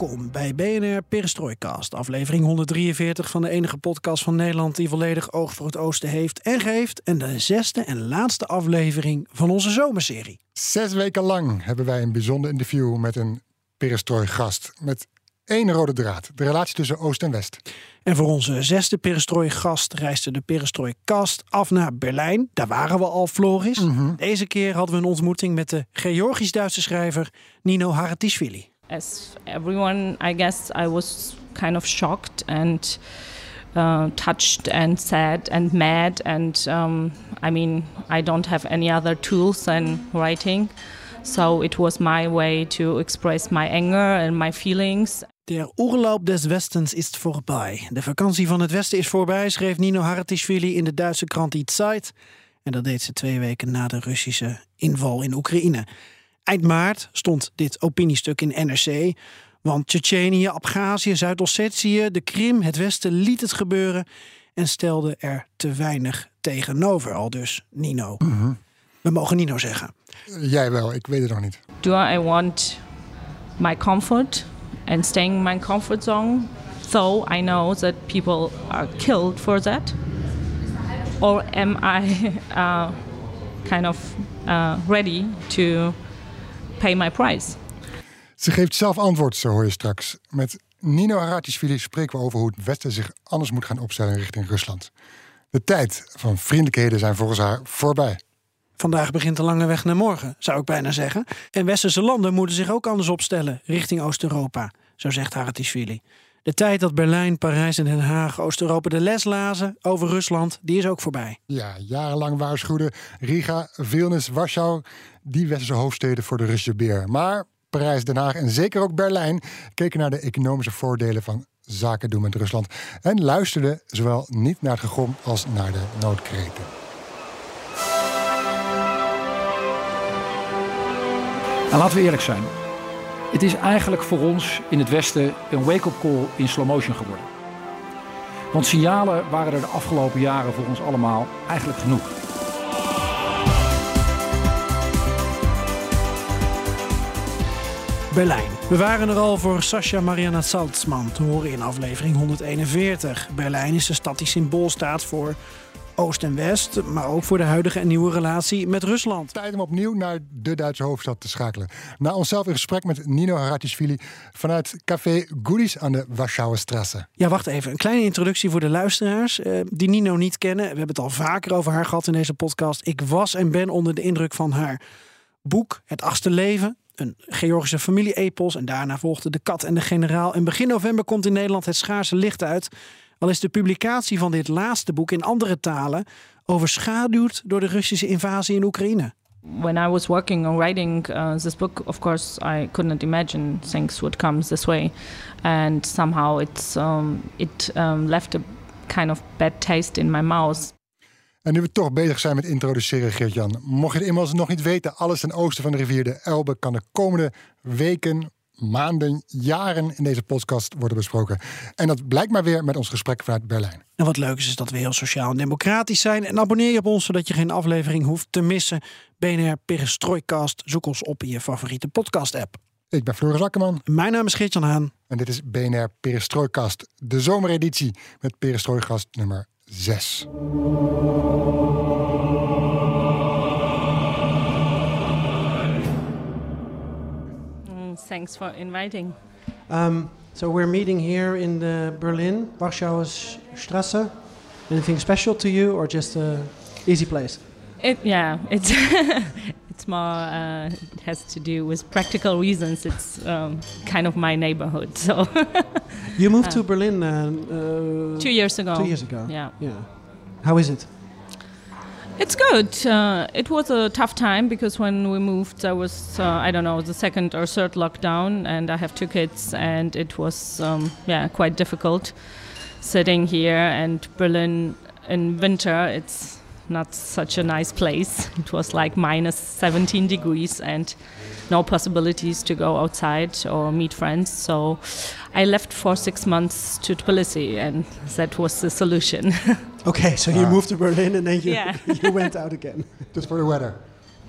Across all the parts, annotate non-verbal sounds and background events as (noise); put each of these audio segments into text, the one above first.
Welkom bij BNR Perestrooikast, aflevering 143 van de enige podcast van Nederland die volledig oog voor het oosten heeft en geeft. En de zesde en laatste aflevering van onze zomerserie. Zes weken lang hebben wij een bijzonder interview met een perestrooi-gast. Met één rode draad, de relatie tussen Oost en West. En voor onze zesde perestrooi-gast reisde de perestrooikast af naar Berlijn. Daar waren we al, Floris. Deze keer hadden we een ontmoeting met de Georgisch-Duitse schrijver Nino Haratischvili. As everyone, I guess I was kind of shocked and uh, touched and sad and mad. And um, I mean, I don't have any other tools than writing. So it was my way to express my anger and my feelings. Der Urlaub des Westens ist vorbei. De vakantie van het Westen is voorbij, schreef Nino Haratischvili in de Duitse krant Die Zeit. En dat deed ze twee weken na de Russische inval in Oekraïne. Eind maart stond dit opiniestuk in NRC. Want Tsjetsjenië, Abhazie, Zuid-Ossetië, de Krim, het Westen liet het gebeuren. En stelde er te weinig tegenover. Al dus Nino. We mogen Nino zeggen. Jij wel, ik weet het nog niet. Do I want my comfort and staying in my comfort zone? Though I know that people are killed for that. Or am I (laughs) uh, kind of uh, ready to pay my price? Ze geeft zelf antwoord, zo hoor je straks. Met Nino Haratischvili spreken we over hoe het Westen zich anders moet gaan opstellen richting Rusland. De tijd van vriendelijkheden zijn volgens haar voorbij. Vandaag begint de lange weg naar morgen, zou ik bijna zeggen. En westerse landen moeten zich ook anders opstellen richting Oost-Europa, zo zegt Haratischvili. De tijd dat Berlijn, Parijs en Den Haag Oost-Europa de les lazen over Rusland, die is ook voorbij. Ja, jarenlang waarschuwden Riga, Vilnius, Warschau die westerse hoofdsteden voor de Russische beer. Maar Parijs, Den Haag en zeker ook Berlijn keken naar de economische voordelen van zaken doen met Rusland en luisterden zowel niet naar het gegrom als naar de noodkreten. Nou, laten we eerlijk zijn. Het is eigenlijk voor ons in het Westen een wake-up call in slow motion geworden. Want signalen waren er de afgelopen jaren voor ons allemaal eigenlijk genoeg. Berlijn. We waren er al voor Sascha Mariana Salzman te horen in aflevering 141. Berlijn is de stad die symbool staat voor Oost en West, maar ook voor de huidige en nieuwe relatie met Rusland. Tijd om opnieuw naar de Duitse hoofdstad te schakelen. Na onszelf in gesprek met Nino Haratischvili vanuit Café Goodies aan de Warschauerstrasse. Ja, wacht even. Een kleine introductie voor de luisteraars eh, die Nino niet kennen. We hebben het al vaker over haar gehad in deze podcast. Ik was en ben onder de indruk van haar boek Het Achtste Leven. Een Georgische familie-epos. En daarna volgde De Kat en de Generaal. En begin november komt in Nederland Het Schaarse Licht uit. Al is de publicatie van dit laatste boek in andere talen overschaduwd door de Russische invasie in Oekraïne. When I was working on writing uh, this book, of course, I could not imagine things would come this way, and somehow it's um, it um, left a kind of bad taste in my mouth. En nu we toch bezig zijn met introduceren, Geert-Jan. Mocht je het inmiddels nog niet weten, alles ten oosten van de rivier de Elbe kan de komende weken, maanden, jaren in deze podcast worden besproken. En dat blijkt maar weer met ons gesprek vanuit Berlijn. En wat leuk is, is dat we heel sociaal en democratisch zijn. En abonneer je op ons, zodat je geen aflevering hoeft te missen. BNR Perestrooikast, zoek ons op in je favoriete podcast-app. Ik ben Floris Akkerman Mijn naam is Geert-Jan Haan. en dit is BNR Perestrooikast, de zomereditie met Perestrooikast nummer 6. Mm, thanks for inviting. Um, so we're meeting here in the Berlin, Warschauer Strasse. Anything special to you, or just a easy place? It, yeah, (laughs) it's it's more uh, it has to do with practical reasons. It's um, kind of my neighborhood. So (laughs) You moved to Berlin uh, uh, two years ago. Two years ago. Yeah, Yeah. How is it? It's good. Uh, it was a tough time because when we moved, there was uh, I don't know the second or third lockdown, and I have two kids, and it was um, yeah quite difficult sitting here and Berlin in winter. It's not such a nice place. It was like minus 17 degrees and no possibilities to go outside or meet friends. So I left for six months to Tbilisi, and that was the solution. (laughs) Okay, so you Ah. moved to Berlin and then you, Yeah. (laughs) you went out again. (laughs) Just for the weather.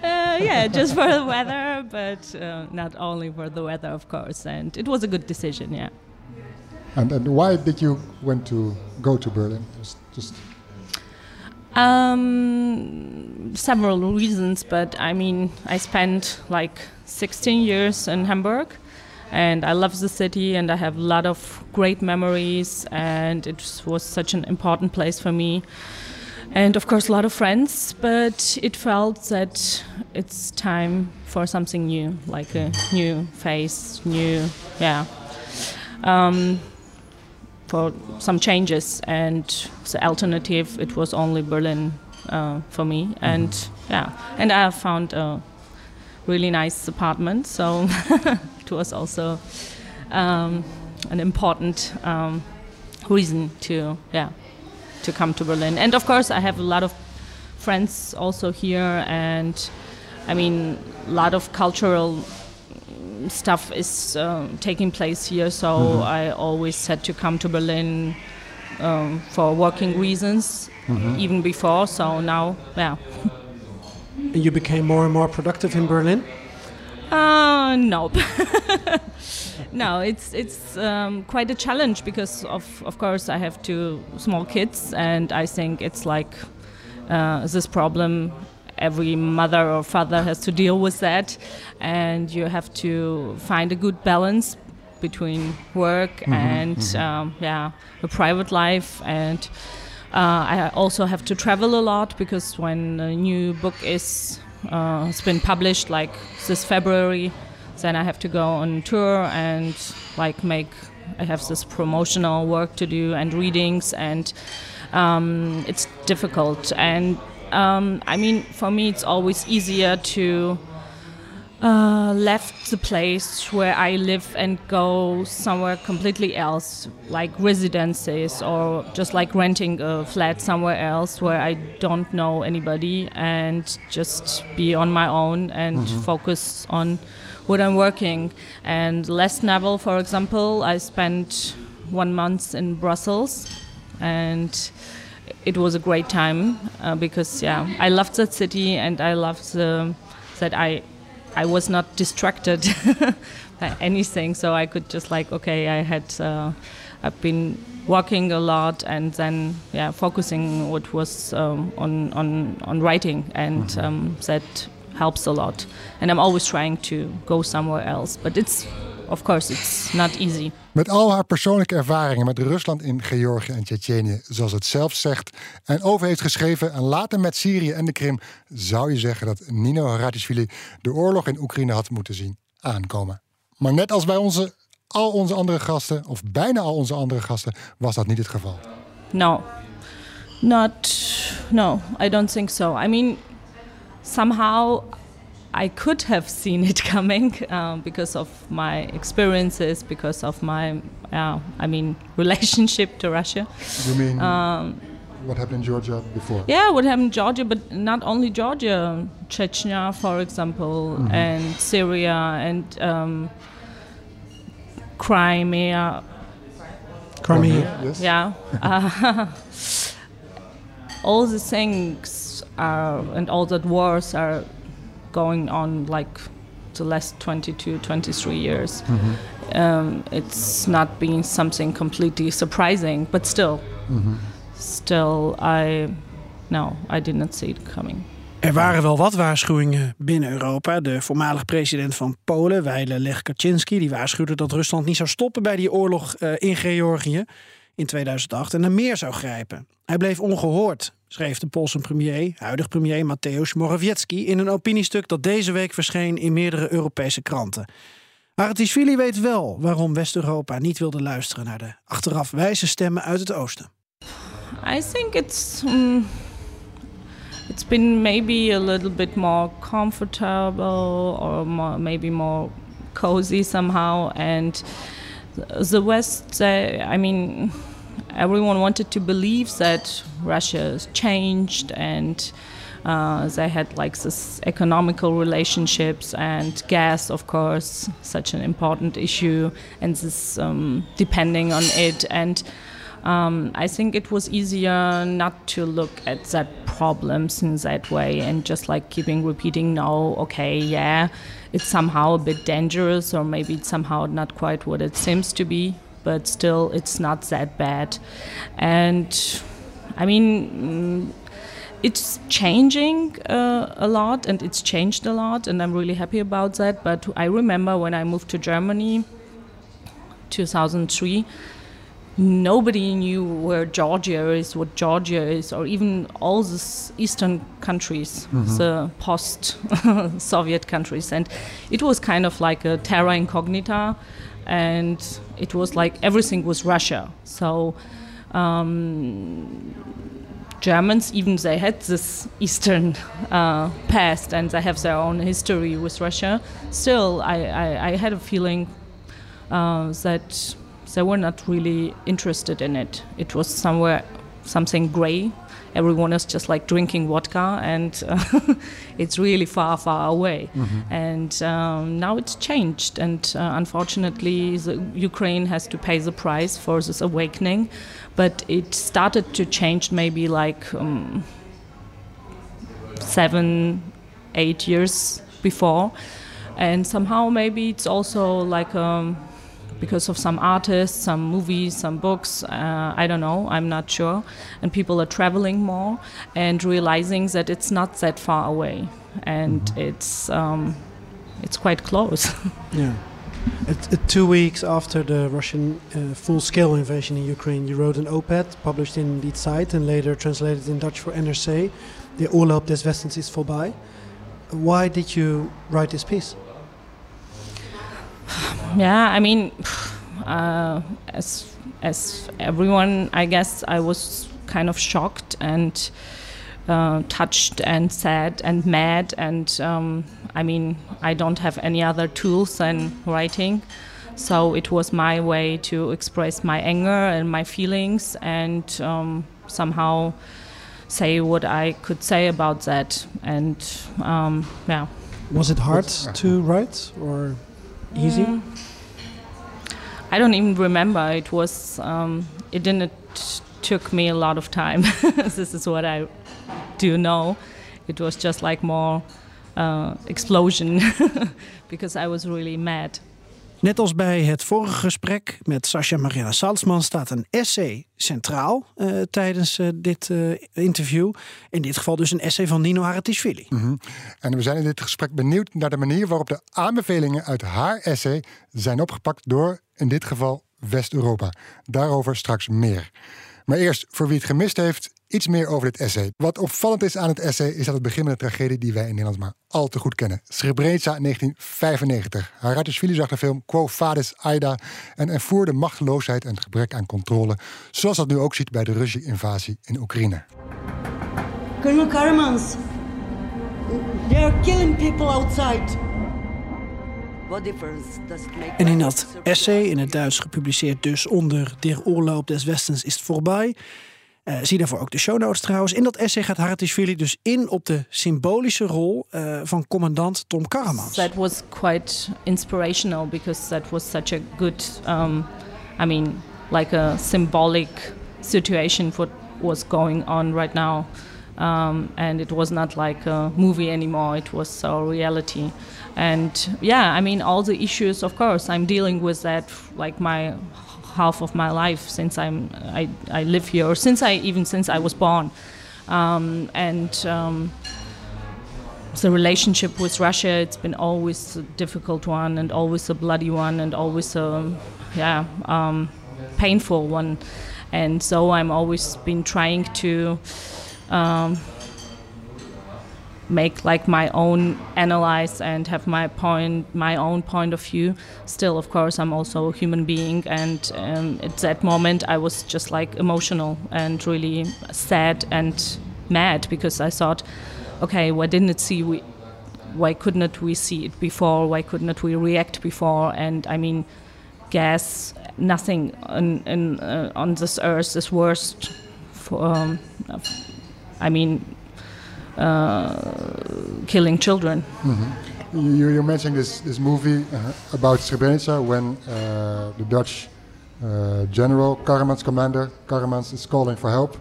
Uh, yeah, just for the weather, but uh, not only for the weather, of course. And it was a good decision, yeah. And, and why did you went to go to Berlin? Just, just Um, several reasons, but I mean, I spent like 16 years in Hamburg, and I love the city, and I have a lot of great memories, and it was such an important place for me. And of course, a lot of friends, but it felt that it's time for something new, like a new face, new, yeah. Um, for some changes and the alternative it was only berlin uh, for me and yeah and i found a really nice apartment so (laughs) it was also um, an important um, reason to yeah to come to berlin and of course i have a lot of friends also here and i mean a lot of cultural stuff is uh, taking place here, so I always had to come to Berlin um, for working reasons, even before. So now, yeah. (laughs) And you became more and more productive in Berlin? Uh, nope. (laughs) no, it's it's um, quite a challenge because of of course I have two small kids, and I think it's like uh, this problem. Every mother or father has to deal with that, and you have to find a good balance between work and um, yeah, a private life and. Uh, I also have to travel a lot because when a new book is uh, has been published, like this February, then I have to go on tour and like make. I have this promotional work to do and readings, and um, it's difficult. And um, I mean, for me, it's always easier to uh, left the place where I live and go somewhere completely else, like residences or just like renting a flat somewhere else where I don't know anybody and just be on my own and focus on what I'm working. And last novel, for example, I spent one month in Brussels and it was a great time uh, because yeah I loved that city and I loved the, that I I was not distracted (laughs) by anything so I could just like okay I had uh, I've been walking a lot and then yeah focusing what was um, on, on on writing and um, that helps a lot. And I'm always trying to go somewhere else but it's of course it's not easy Met al haar persoonlijke ervaringen met Rusland in Georgië en Tsjetsjenië, zoals het zelf zegt, en over heeft geschreven en later met Syrië en de Krim, zou je zeggen dat Nino Haratischvili de oorlog in Oekraïne had moeten zien aankomen. Maar net als bij onze, al onze andere gasten, of bijna al onze andere gasten, was dat niet het geval. No, not. No, I don't think so. I mean, somehow I could have seen it (laughs) coming um, because of my experiences, because of my, uh, I mean, (laughs) relationship to Russia. You mean what happened in Georgia before? Yeah, what happened in Georgia, but not only Georgia, Chechnya, for example, and Syria and um, Crimea, Crimea. Yes. yeah uh, (laughs) all the things are and all the wars are going on like the last 22 23 years. Um, it's not been something completely surprising but still. Still i no i did not see it coming. Er waren wel wat waarschuwingen binnen Europa. De voormalig president van Polen, Weile Lech Kaczynski, die waarschuwde dat Rusland niet zou stoppen bij die oorlog eh, in Georgië in 2008 en er meer zou grijpen. Hij bleef ongehoord, schreef de Poolse premier, huidig premier Mateusz Morawiecki, in een opiniestuk dat deze week verscheen in meerdere Europese kranten. Haratischvili weet wel waarom West-Europa niet wilde luisteren naar de achteraf wijze stemmen uit het oosten. I think it's. mm it's been maybe a little bit more comfortable or more, maybe more cozy somehow. And the West, uh, I mean, everyone wanted to believe that Russia changed and uh, they had like this economical relationships and gas, of course, such an important issue, and this um, depending on it. And um, I think it was easier not to look at that problems in that way and just like keeping repeating, no, okay, yeah, it's somehow a bit dangerous, or maybe it's somehow not quite what it seems to be, but still, it's not that bad. And I mean, mm, it's changing uh, a lot and it's changed a lot and i'm really happy about that but i remember when i moved to germany 2003 nobody knew where georgia is what georgia is or even all these eastern countries Mm-hmm. the post soviet countries and it was kind of like a terra incognita and it was like everything was russia so um, Germans, even they had this Eastern uh, past and they have their own history with Russia. Still, I, I, I had a feeling uh, that they were not really interested in it. It was somewhere something gray. Everyone is just like drinking vodka, and uh, (laughs) it's really far, far away. And um, now it's changed, and uh, unfortunately, the Ukraine has to pay the price for this awakening. But it started to change maybe like um, seven, eight years before, and somehow maybe it's also like um, because of some artists, some movies, some books. Uh, I don't know. I'm not sure. And people are traveling more and realizing that it's not that far away, and it's um, it's quite close. (laughs) Yeah. At, at two weeks after the Russian uh, full-scale invasion in Ukraine, you wrote an op-ed published in Die Zeit and later translated in Dutch for NRC. The Urlaub des Westens is voorbij. Why did you write this piece? Yeah, I mean, uh, as as everyone, I guess I was kind of shocked and uh, touched and sad and mad. And um, I mean, I don't have any other tools than writing. So it was my way to express my anger and my feelings and um, somehow say what I could say about that. And um, yeah. Was it hard to write or easy? Mm. I don't even remember. It was. Um, it didn't took me a lot of time. (laughs) this is what I do know. It was just like more uh, explosion (laughs) because I was really mad. Net als bij het vorige gesprek met Sascha Marina Salzman staat een essay centraal eh, tijdens eh, dit eh, interview. In dit geval dus een essay van Nino Haratischvili. En we zijn in dit gesprek benieuwd naar de manier waarop de aanbevelingen uit haar essay zijn opgepakt door, in dit geval, West-Europa. Daarover straks meer. Maar eerst, voor wie het gemist heeft, iets meer over dit essay. Wat opvallend is aan het essay is dat het begint met een tragedie die wij in Nederland maar al te goed kennen. Srebrenica 1995. Haratischvili zag de film Quo Vadis Aida en ervoer de machteloosheid en het gebrek aan controle, zoals dat nu ook ziet bij de Russische invasie in Oekraïne. Colonel Karamans, they are killing people outside. What difference does it make? En in dat essay, in het Duits gepubliceerd dus onder Der Oorloop des Westens is voorbij. Eh, zie daarvoor ook de show notes trouwens. In dat essay gaat Haratischvili dus in op de symbolische rol eh, van commandant Tom Karamans. That was quite inspirational because that was such a good, um, I mean, like a symbolic situation for was going on right now. Um, and it was not like a movie anymore, it was a reality. And yeah, I mean, all the issues, of course, I'm dealing with that like my half of my life since I'm I, I live here, or since I even since I was born. Um, and um, the relationship with Russia, it's been always a difficult one, and always a bloody one, and always a yeah um, painful one. And so I'm always been trying to um, make like my own analyze and have my point my own point of view still of course i'm also a human being and um, at that moment i was just like emotional and really sad and mad because I thought, okay, why didn't it see we? Why couldn't we see it before? Why couldn't we react before? And I mean, gas, nothing on, uh, on this earth is worse. For, um, I mean, killing children. You, you're mentioning this, this movie uh, about Srebrenica when uh, the Dutch uh, general, Karremans commander, Karremans is calling for help,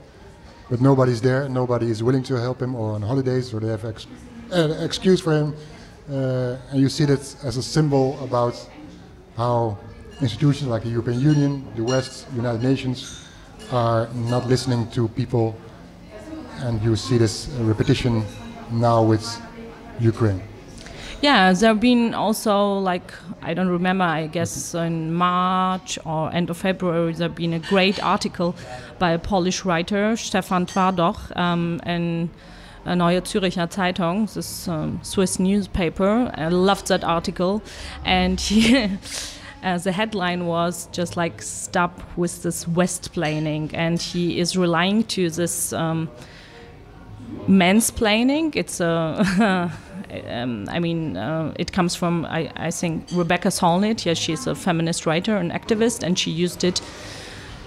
but nobody's there, nobody is willing to help him or on holidays or they have ex- an excuse for him. Uh, and you see that as a symbol about how institutions like the European Union, the West, United Nations are not listening to people and you see this repetition now with Ukraine. Yeah, there have been also like I don't remember. I guess in March or end of February there have been a great article by a Polish writer Stefan Twardoch um, in a Neue Züricher Zeitung, this um, Swiss newspaper. I loved that article, and he. (laughs) Uh, the headline was just like stop with this west-planing and he is relying to this um, mansplaining. It's a, (laughs) um, I mean, uh, it comes from I, I think Rebecca Solnit. Yeah, she's a feminist writer and activist, and she used it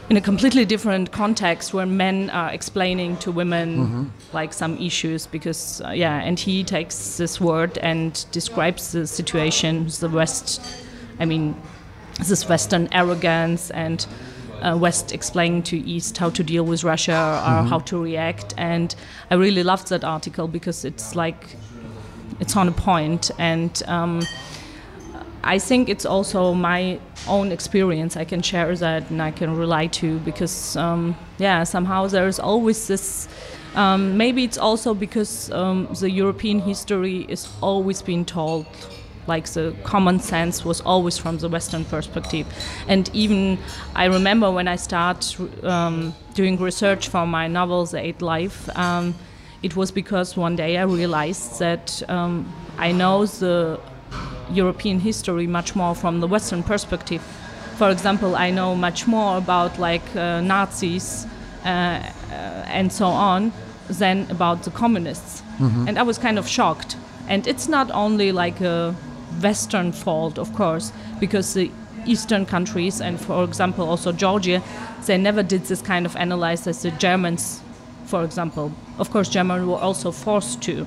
in a completely different context where men are explaining to women like some issues because uh, yeah, and he takes this word and describes the situation, the West. I mean, this Western arrogance and uh, West explaining to East how to deal with Russia or how to react. And I really loved that article because it's like it's on a point and. Um, I think it's also my own experience. I can share that and I can rely to because, um, yeah, somehow there's always this. Um, maybe it's also because um, the European history is always being told, like the common sense was always from the Western perspective. And even I remember when I started um, doing research for my novel, The Eighth Life. Um, it was because one day I realized that um, I know the European history much more from the Western perspective. For example, I know much more about like uh, Nazis uh, uh, and so on than about the communists, and I was kind of shocked. And it's not only like a Western fault, of course, because the Eastern countries and, for example, also Georgia, they never did this kind of analysis as the Germans, for example. Of course, Germans were also forced to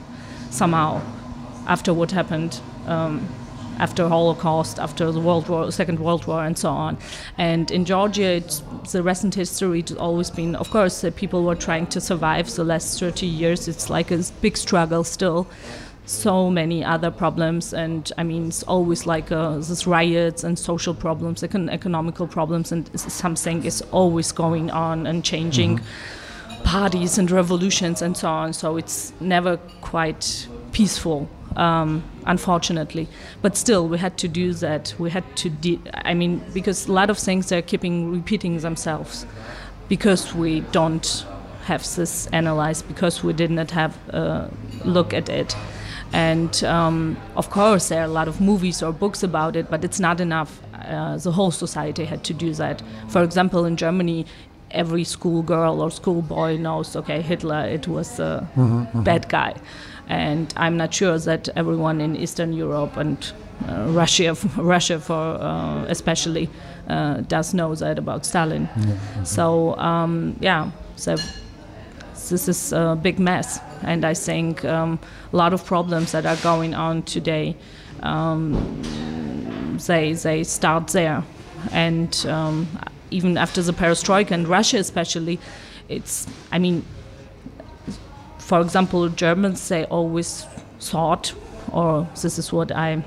somehow after what happened um, after Holocaust, after the World War, Second World War, and so on. And in Georgia, the recent history has always been, of course, people were trying to survive the last 30 years. It's like a big struggle still. So many other problems, and I mean, it's always like uh, this riots and social problems, econ- economical problems, and something is always going on and changing parties and revolutions and so on. So it's never quite peaceful, um, unfortunately. But still, we had to do that. We had to, de- I mean, because a lot of things are keeping repeating themselves because we don't have this analyzed, because we did not have a look at it. And um, of course, there are a lot of movies or books about it, but it's not enough. Uh, the whole society had to do that. For example, in Germany, every schoolgirl or schoolboy knows, okay, Hitler, it was a bad guy. And I'm not sure that everyone in Eastern Europe and uh, Russia, (laughs) Russia for uh, especially, uh, does know that about Stalin. So um, yeah, so this is a big mess, and I think um, a lot of problems that are going on today, um, they they start there, and um, even after the perestroika and Russia especially, it's I mean, for example, Germans they always thought, or this is what I,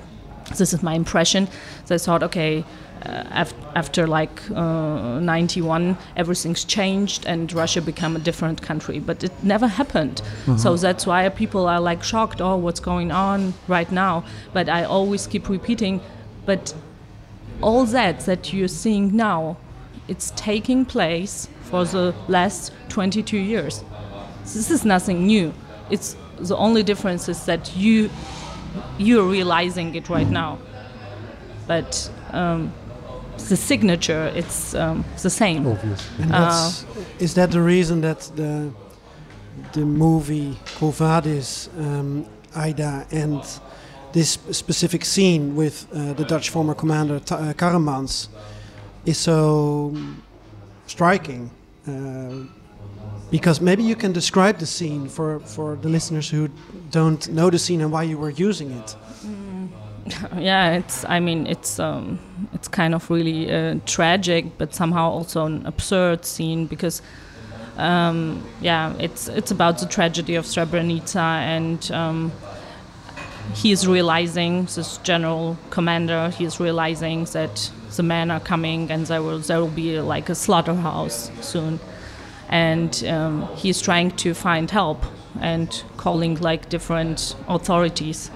this is my impression, they thought okay. Uh, after like uh, 91 everything's changed and russia became a different country. But it never happened. So that's why people are like shocked oh what's going on right now? But i always keep repeating but all that that you're seeing now it's taking place for the last 22 years. This is nothing new. It's the only difference is that you you're realizing it right now but um, the signature it's um, the same Obvious. And that's, is that the reason that the the movie Quo Vadis, um, Aida, and this specific scene with uh, the Dutch former commander Ta- uh, Karremans is so striking. Uh, because maybe you can describe the scene for, for the listeners who don't know the scene and why you were using it. (laughs) yeah, it's. I mean, it's um, it's kind of really uh, tragic, but somehow also an absurd scene because, um, yeah, it's it's about the tragedy of Srebrenica, and um, he is realizing this general commander. He is realizing that the men are coming, and there will there will be like a slaughterhouse soon, and um, trying to find help and calling like different authorities.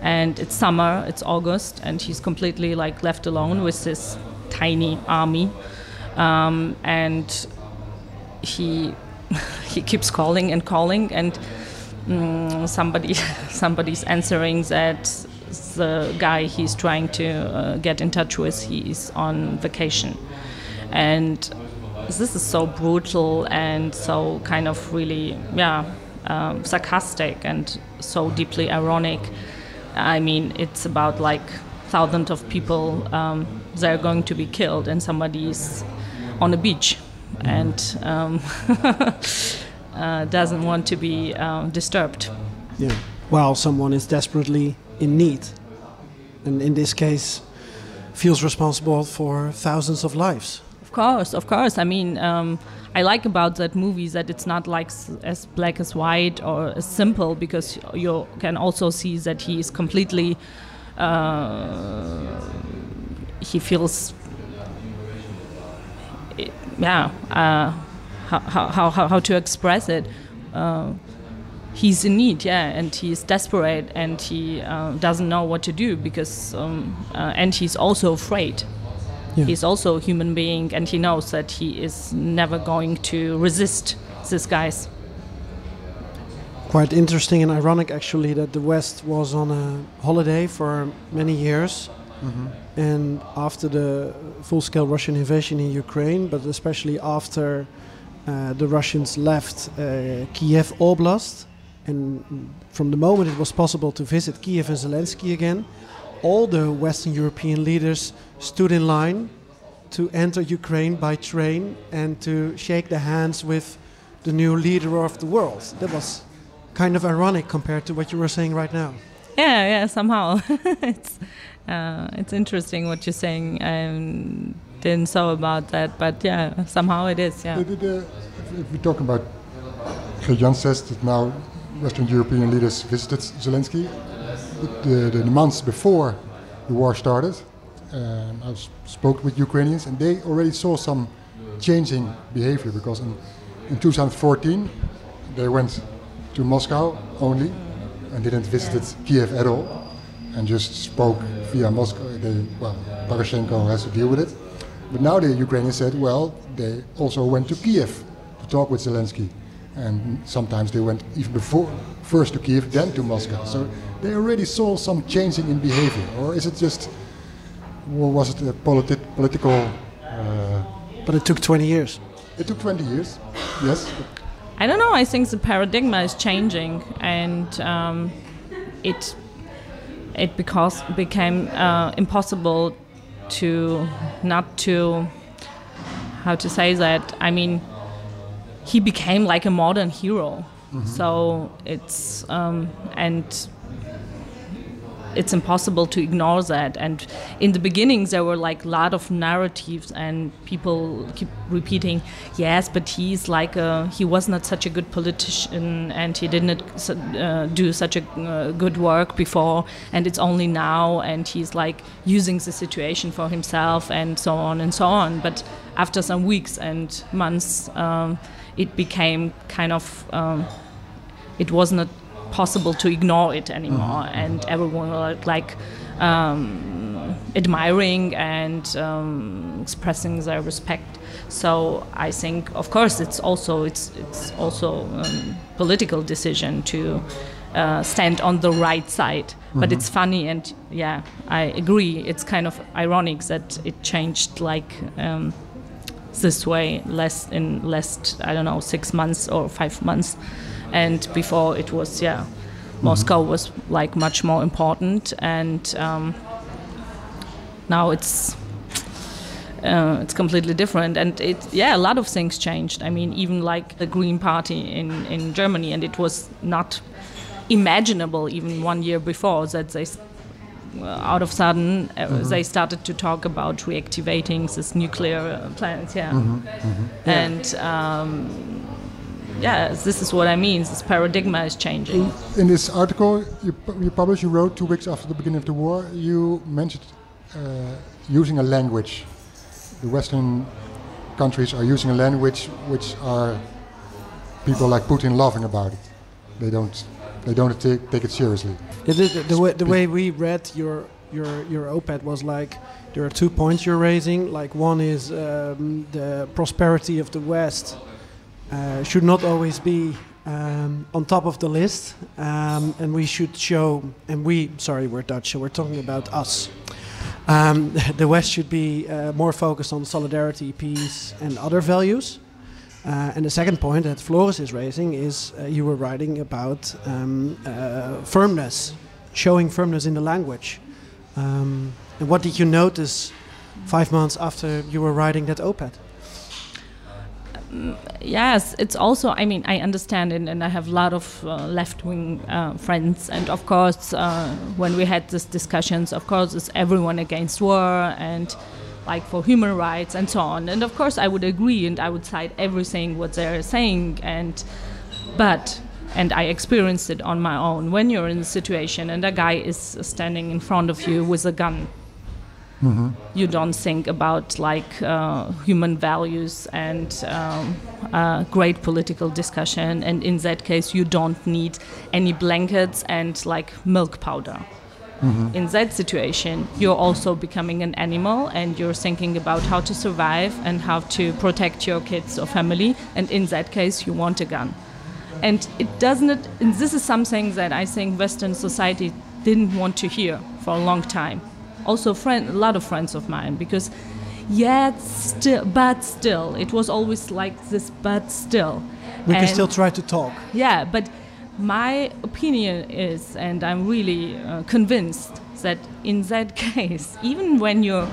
And it's summer it's august and he's completely like left alone with this tiny army. Um, and he (laughs) he keeps calling and calling and mm, somebody (laughs) somebody's answering that the guy he's trying to uh, get in touch with he's on vacation. And this is so brutal and so kind of really yeah um, sarcastic and so deeply ironic I mean, it's about like thousands of people um, that are going to be killed, and somebody's on a beach and um, (laughs) uh, doesn't want to be um, disturbed. Yeah. While someone is desperately in need, and in this case, feels responsible for thousands of lives. Of course, of course. I mean, um, I like about that movie is that it's not like as black as white or as simple because you can also see that he is completely. Uh, he feels. Yeah, uh, how, how, how, how to express it. Uh, he's in need, yeah, and he's desperate and he uh, doesn't know what to do because, um, uh, and he's also afraid. Yeah. He's also a human being, and he knows that he is never going to resist these guys. Quite interesting and ironic, actually, that the West was on a holiday for many years. And after the full scale Russian invasion in Ukraine, but especially after uh, the Russians left uh, Kiev Oblast, and from the moment it was possible to visit Kiev and Zelensky again, all the Western European leaders stood in line to enter Ukraine by train and to shake the hands with the new leader of the world. That was kind of ironic compared to what you were saying right now. Yeah, yeah. Somehow, (laughs) it's uh, it's interesting what you're saying. I didn't know about that, but yeah, somehow it is. Yeah. If we talk about, Jan says that now Western European leaders visited Zelensky. But the, the months before the war started, um, I spoke with Ukrainians and they already saw some changing behavior because in, in 2014 they went to Moscow only and didn't visit Kiev at all and just spoke via Moscow. They, well, Poroshenko has to deal with it. But now the Ukrainians said, well, they also went to Kiev to talk with Zelensky. And sometimes they went even before, first to Kiev, then to Moscow. So they already saw some changing in behavior. Or is it just, or was it a politi- political, uh, But it took 20 years. it took 20 years, yes. I don't know. I think the paradigm is changing, and um, it it because became uh, impossible to not to how to say that. I mean, he became like a modern hero. So it's um, and it's impossible to ignore that. And in the beginning, there were like a lot of narratives, and people keep repeating, "Yes, but he's like a he was not such a good politician, and he didn't uh, do such a uh, good work before, and it's only now, and he's like using the situation for himself, and so on and so on." But after some weeks and months, um, it became kind of um, it was not possible to ignore it anymore, and everyone was like um, admiring and um, expressing their respect. So I think, of course, it's also it's it's also um, political decision to uh, stand on the right side. But it's funny, and yeah, I agree. It's kind of ironic that it changed like. Um, this way less in less I don't know six months or five months, and before it was yeah, Moscow was like much more important, and um, now it's uh, it's completely different. And it yeah a lot of things changed. I mean even like the green party in in germany. And it was not imaginable even one year before that they out of sudden uh, they started to talk about reactivating this nuclear uh, plants yeah. And um, yeah this is what i mean this paradigm is changing. In this article you, you published, you wrote two weeks after the beginning of the war, you mentioned uh, using a language. The Western countries are using a language which are people like Putin laughing about it. They don't, they don't take, take it seriously. The, the, the, way, the way we read your your your op-ed was like there are two points you're raising. Like one is um, the prosperity of the West uh, should not always be um, on top of the list, um, and we should show. And we, sorry, we're Dutch, so we're talking about us. Um, (laughs) the West should be uh, more focused on solidarity, peace, and other values. Uh, and the second point that Floris is raising is uh, you were writing about um, uh, firmness, showing firmness in the language. Um, and what did you notice five months after you were writing that op-ed? yes, it's also. I mean, I understand it, and I have a lot of uh, left-wing uh, friends, and of course, uh, when we had these discussions, of course, it's everyone against war and like for human rights and so on. And of course, I would agree, and I would cite everything what they're saying, and but. And I experienced it on my own. When you're in a situation and a guy is standing in front of you with a gun, you don't think about like uh, human values and um, uh, great political discussion and in that case you don't need any blankets and like milk powder Mm-hmm. in that situation you're also becoming an animal and you're thinking about how to survive and how to protect your kids or family. And in that case you want a gun. And it doesn't and this is something that i think western society didn't want to hear for a long time. Also friend, a lot of friends of mine because yet still but still it was always like this but still. We can still try to talk. yeah but my opinion is and i'm really uh, convinced that in that (laughs) case even when you're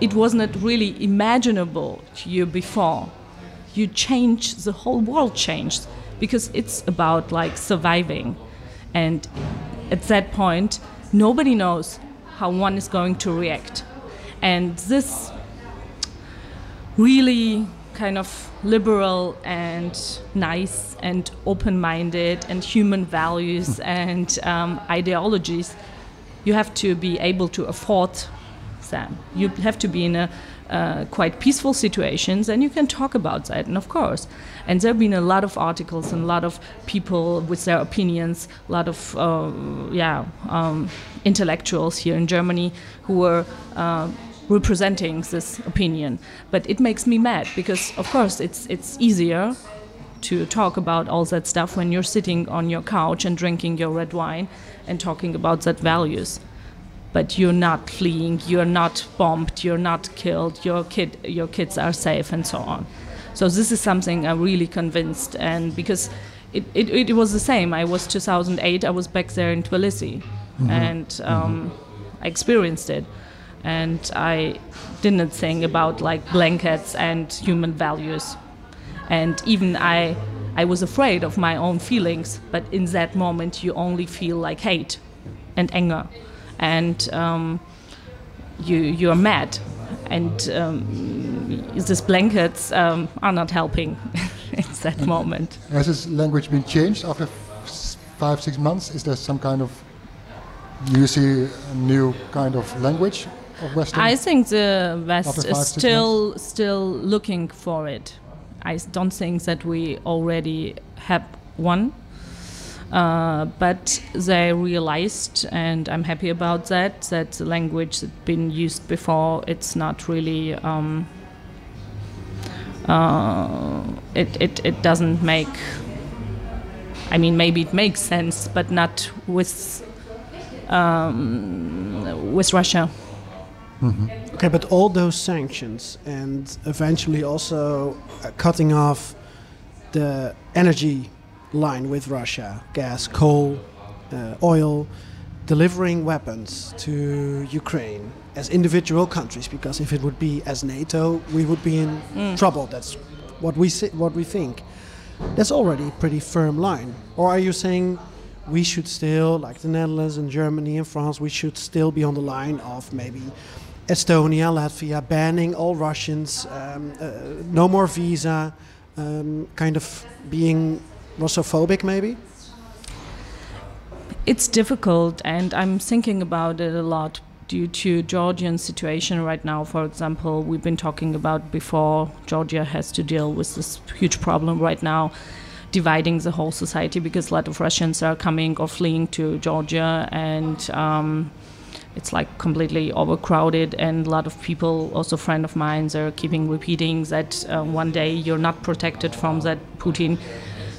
it was not really imaginable to you before you change the whole world changed because it's about like surviving. And at that point nobody knows how one is going to react. And this really kind of liberal and nice and open-minded and human values and um, ideologies. You have to be able to afford them. You have to be in a uh, quite peaceful situations and you can talk about that and of course. And there have been a lot of articles and a lot of people with their opinions a lot of uh, yeah um, intellectuals here in germany who were uh, representing this opinion. But it makes me mad because of course it's it's easier to talk about all that stuff when you're sitting on your couch and drinking your red wine and talking about that values. But you're not fleeing you're not bombed you're not killed your kid your kids are safe and so on. So this is something i'm really convinced and because it, it, it was the same. I was 2008 i was back there in tbilisi. And um, i experienced it and i didn't think about like blankets and human values. And even i i was afraid of my own feelings but in that moment you only feel like hate and anger. And um, you you're mad. And um, these blankets um, are not helping (laughs) in that moment. Has this language been changed after five, six months? Is there some kind of, do you see a new kind of language of Western? I think the West is still still looking for it. I don't think that we already have one, uh, but they realized, and I'm happy about that, that the language that's been used before it's not really. Um, uh, it, it, it doesn't make I mean maybe it makes sense but not with um, with Russia Okay, but all those sanctions and eventually also uh, cutting off the energy line with Russia, gas, coal, uh, oil, delivering weapons to Ukraine as individual countries. Because if it would be as NATO, we would be in trouble. That's what we si- what we think. That's already a pretty firm line. Or are you saying we should still, like the Netherlands and Germany and France, we should still be on the line of maybe Estonia, Latvia banning all Russians, um, uh, no more visa, um, kind of being Russophobic maybe? It's difficult, and I'm thinking about it a lot due to Georgian situation right now. For example, we've been talking about before. Georgia has to deal with this huge problem right now, dividing the whole society because a lot of Russians are coming or fleeing to Georgia, and um, it's like completely overcrowded. And a lot of people, also friend of mine, are keeping repeating that uh, one day you're not protected from that Putin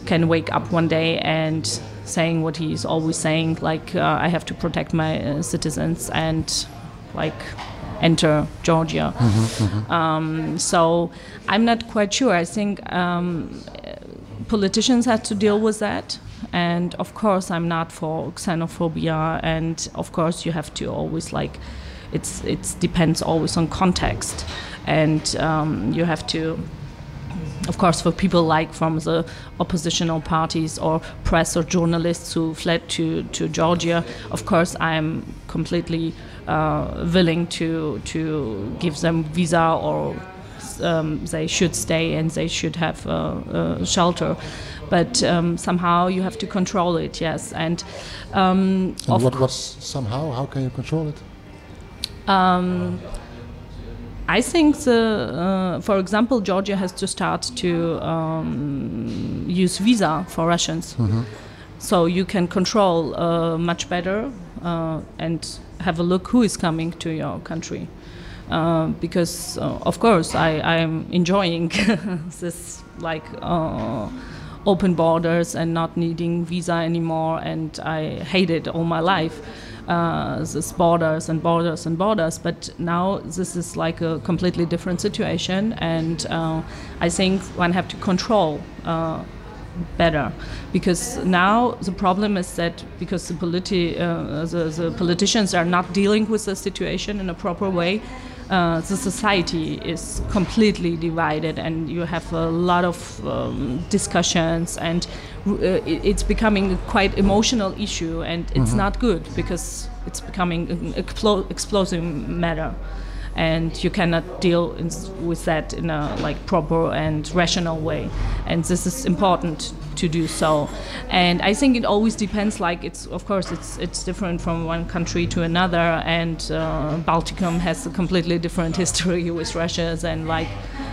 can wake up one day and saying what he's always saying, like uh, I have to protect my uh, citizens and like enter Georgia. Um, so I'm not quite sure. I think um, politicians have to deal with that. And of course, I'm not for xenophobia. And of course, you have to always like, it's it depends always on context, and um, you have to of course, for people like from the oppositional parties or press or journalists who fled to, to Georgia, of course, I'm completely uh, willing to to give them visa or um, they should stay and they should have uh, uh, shelter. But um, somehow you have to control it, yes. And, um, And what was somehow? How can you control it? Um, I think the, uh, for example, Georgia has to start to um, use visa for Russians, so you can control uh, much better uh, and have a look who is coming to your country. Uh, because uh, of course I I'm enjoying (laughs) this like uh, open borders and not needing visa anymore, and I hate it all my life uh, this borders and borders and borders. But now this is like a completely different situation, and uh, I think one have to control. Uh, better because now the problem is that because the, politi- uh, the, the politicians are not dealing with the situation in a proper way uh, the society is completely divided and you have a lot of um, discussions and uh, it's becoming a quite emotional issue and it's not good because it's becoming an explo- explosive matter and you cannot deal in, with that in a like proper and rational way. And this is important to do so. And i think it always depends like it's of course it's it's different from one country to another. And uh, balticum has a completely different history (laughs) with russia than like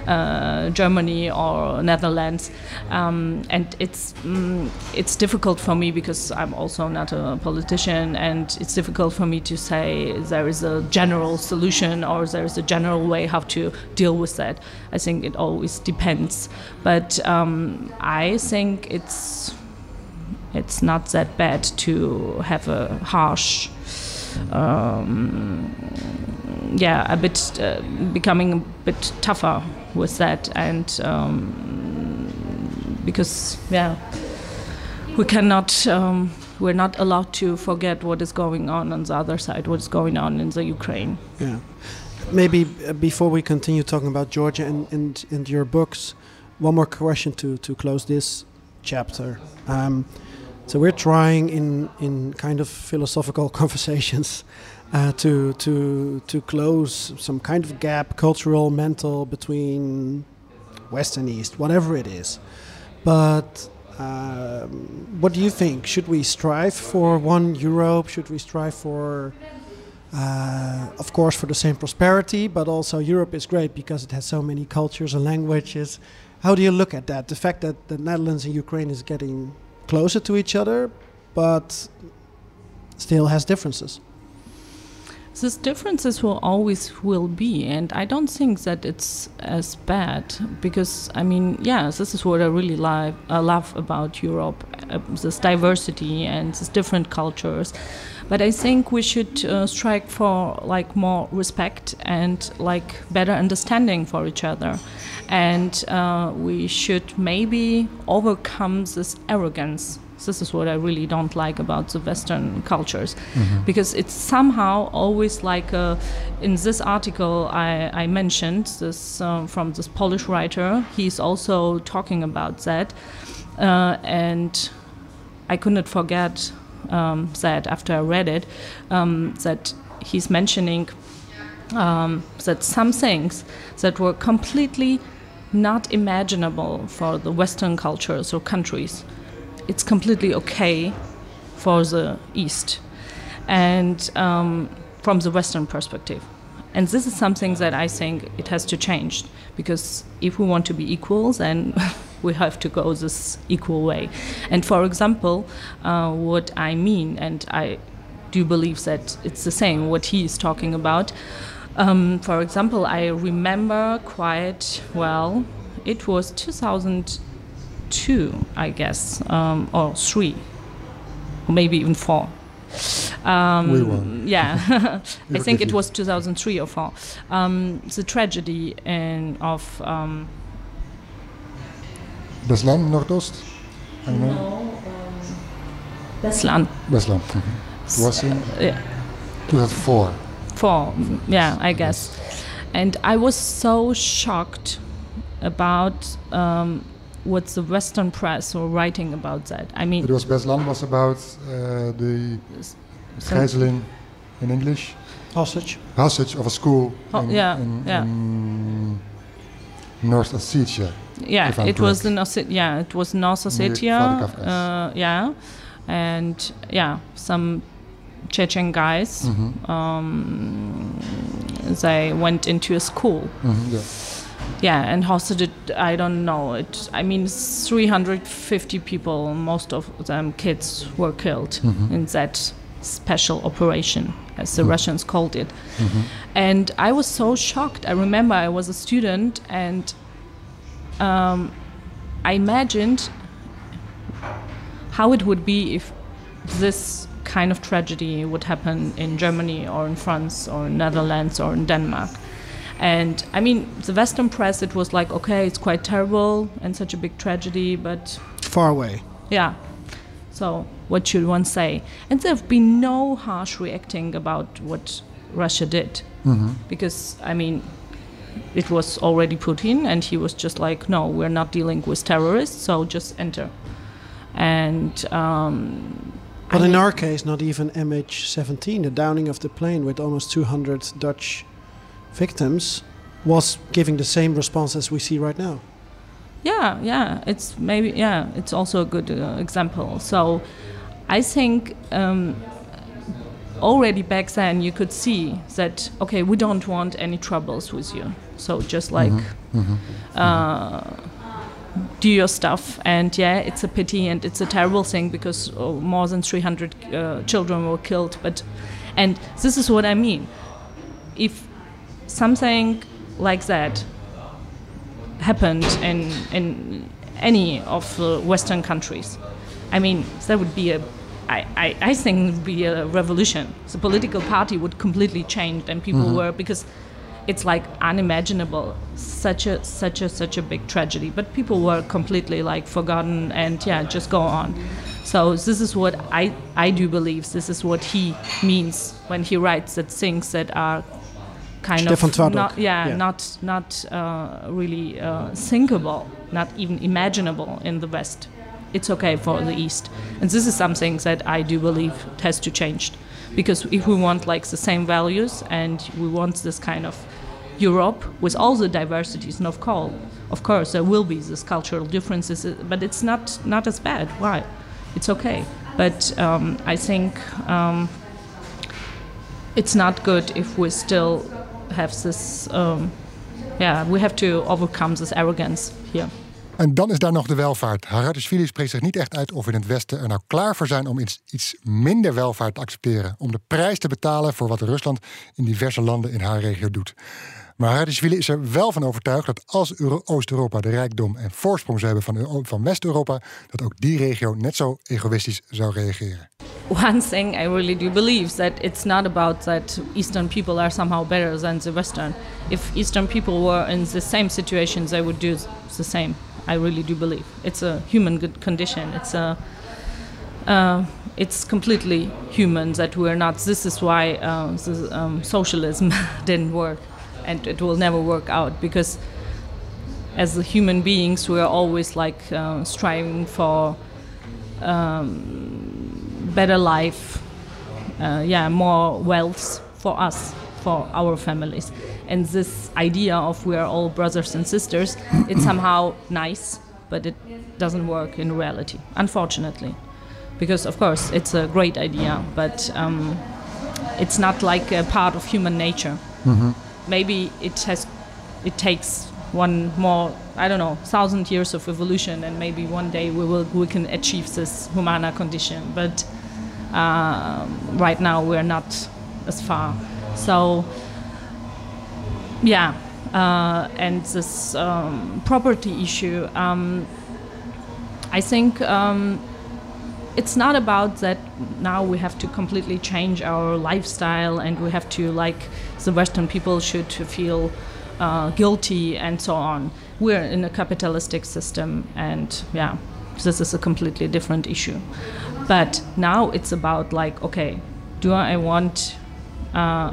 uh, germany or netherlands. Um, and it's mm, it's difficult for me because i'm also not a politician and it's difficult for me to say there is a general solution or there is a general way how to deal with that. I think it always depends. But um, i think it's it's not that bad to have a harsh um, yeah a bit uh, becoming a bit tougher with that and um, because yeah we cannot um, we're not allowed to forget what is going on on the other side what's going on in the ukraine Yeah. Maybe uh, before we continue talking about Georgia and, and, and your books, one more question to, to close this chapter. Um, so we're trying in, in kind of philosophical (laughs) conversations uh, to, to, to close some kind of gap, cultural, mental, between West and East, whatever it is. But um, what do you think? Should we strive for one Europe? Should we strive for uh, of course, for the same prosperity, but also Europe is great because it has so many cultures and languages. How do you look at that? The fact that the Netherlands and Ukraine is getting closer to each other, but still has differences. These differences will always will be, and I don't think that it's as bad because I mean, yeah, this is what I really love, uh, love about Europe, uh, this diversity and these different cultures. But I think we should uh, strike for like more respect and like better understanding for each other, and uh, we should maybe overcome this arrogance this is what I really don't like about the Western cultures, mm-hmm. because it's somehow always like a, in this article I, I mentioned this uh, from this Polish writer. He's also talking about that, uh, and I could not forget um, that after I read it, um, that he's mentioning um, that some things that were completely not imaginable for the Western cultures or countries it's completely okay for the East, and um, from the Western perspective. And this is something that I think it has to change because if we want to be equal, then (laughs) we have to go this equal way. And for example, uh, what I mean, and I do believe that it's the same what he is talking about. Um, for example, I remember quite well. It was 2002, I guess, um, or three, or maybe even four. Um, we won. Yeah, (laughs) (laughs) I think it was 2003 or four. Um, the tragedy in, of. Um, Beslan, Nordost? No, um, Beslan. Beslan. Mm-hmm. It was in uh, yeah. 2004. Four, yeah, I guess. And I was so shocked about um, what the Western press were writing about that. I mean, it was Beslan was about uh, the gijzeling in English. Hostage. Hostage of a school. Oh, in, yeah, in, yeah. In North Ossetia. Yeah, it correct. was in Osset- yeah, it was North Ossetia. Uh, yeah, and yeah, some Chechen guys. Mm-hmm. Um, they went into a school. Mm-hmm, yeah yeah, and hosted it. I don't know. It. I mean, 350 people. Most of them kids were killed mm-hmm. in that special operation, as the mm-hmm. Russians called it. Mm-hmm. And I was so shocked. I remember I was a student, and um, I imagined how it would be if this kind of tragedy would happen in Germany or in France or in Netherlands or in Denmark. And I mean, the Western press, it was like, okay, it's quite terrible and such a big tragedy, but. Far away. Yeah. So, what should one say? And there have been no harsh reacting about what Russia did. Mm-hmm. Because, I mean, it was already Putin, and he was just like, no, we're not dealing with terrorists, so just enter. And. Um, but I in mean, our case, not even MH17, the downing of the plane with almost 200 Dutch victims was giving the same response as we see right now. Yeah, yeah, it's maybe yeah, it's also a good uh, example. So, I think um, already back then you could see that okay, we don't want any troubles with you. So just like mm-hmm. Mm-hmm. Uh, do your stuff, and yeah, it's a pity and it's a terrible thing because oh, more than 300 uh, children were killed. But and this is what I mean. If something like that happened in in any of the Western countries, I mean, that would be a I, I, I think it would be a revolution. The political party would completely change, and people mm-hmm. were because it's like unimaginable such a such a such a big tragedy. But people were completely like forgotten, and yeah, just go on. So this is what I I do believe. This is what he means when he writes that things that are kind Stefan of not, yeah, yeah, not not uh, really uh, thinkable, not even imaginable in the West. It's okay for the East, and this is something that I do believe has to change, because if we want like the same values and we want this kind of Europe with all the diversities, and of course, of course, there will be these cultural differences, but it's not not as bad. Why? It's okay. But um, I think um, it's not good if we still have this, um, we have to overcome this arrogance here. En dan is daar nog de welvaart. Haradishvili spreekt zich niet echt uit of we in het Westen er nou klaar voor zijn om iets, iets minder welvaart te accepteren. Om de prijs te betalen voor wat Rusland in diverse landen in haar regio doet. Maar Haradishvili is er wel van overtuigd dat als Oost-Europa de rijkdom en voorsprong zou hebben van, van West-Europa, dat ook die regio net zo egoïstisch zou reageren. One thing I really do believe that it's not about that Eastern people are somehow better than the Western. If Eastern people were in the same situations, they would do the same. I really do believe it's a human good condition. It's a uh, it's completely human that we're not. This is why uh, the, um, socialism (laughs) didn't work, and it will never work out because as human beings we are always like uh, striving for um, better life, uh, yeah, more wealth for us, for our families, and this idea of we are all brothers and sisters, it's somehow nice, but it doesn't work in reality, unfortunately because of course it's a great idea, but um, it's not like a part of human nature. Mm-hmm. Maybe it has, it takes one more, I don't know, thousand years of evolution, and maybe one day we will we can achieve this humana condition. But right now we're not as far. So yeah, uh, and this um, property issue. Um, I think um, it's not about that now we have to completely change our lifestyle and we have to like the western people should feel uh, guilty and so on we're in a capitalistic system and yeah this is a completely different issue but now it's about like okay do i want uh,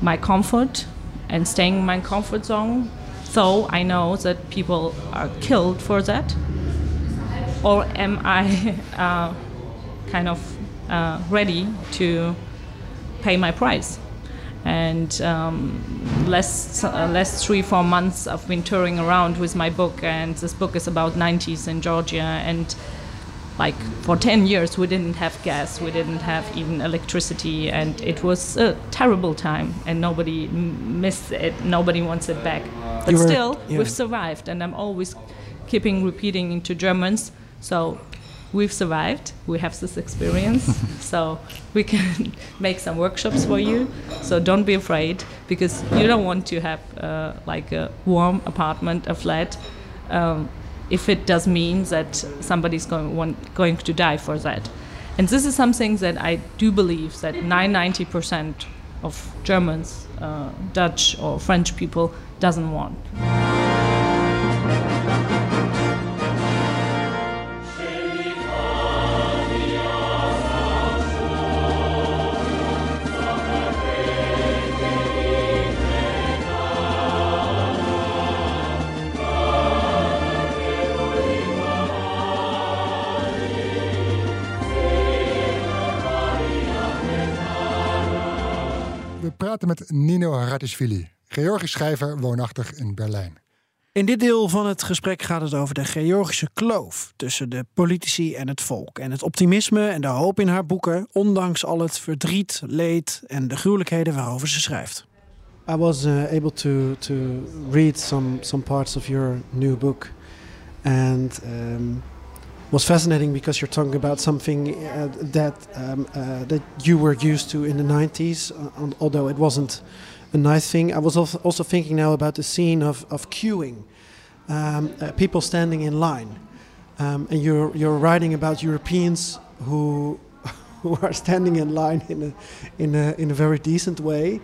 my comfort and staying in my comfort zone so i know that people are killed for that or am I (laughs) uh, kind of uh, ready to pay my price? And um, last, uh, last three, four months, I've been touring around with my book, and this book is about 90s in Georgia. And like for 10 years, we didn't have gas, we didn't have even electricity, and it was a terrible time, and nobody m- missed it, nobody wants it back. But You were- still, yeah. we've survived, and I'm always keeping repeating into Germans. So we've survived. We have this experience. (laughs) so we can (laughs) make some workshops for you. So don't be afraid because you don't want to have uh, like a warm apartment, a flat. Um, if it does mean that somebody's going want, going to die for that, and this is something that I do believe that 990 percent of Germans, uh, Dutch or French people doesn't want. Praten met Nino Haratischvili, Georgisch schrijver woonachtig in Berlijn. In dit deel van het gesprek gaat het over de Georgische kloof tussen de politici en het volk. En het optimisme en de hoop in haar boeken, ondanks al het verdriet, leed en de gruwelijkheden waarover ze schrijft. I was uh, able to to read some some parts of your new book, and um, was fascinating because you're talking about something uh, that um, uh, that you were used to in the 90s, uh, although it wasn't a nice thing. I was also thinking now about the scene of of queuing, um, uh, people standing in line, um, and you're you're writing about Europeans who (laughs) who are standing in line in a in a in a very decent way.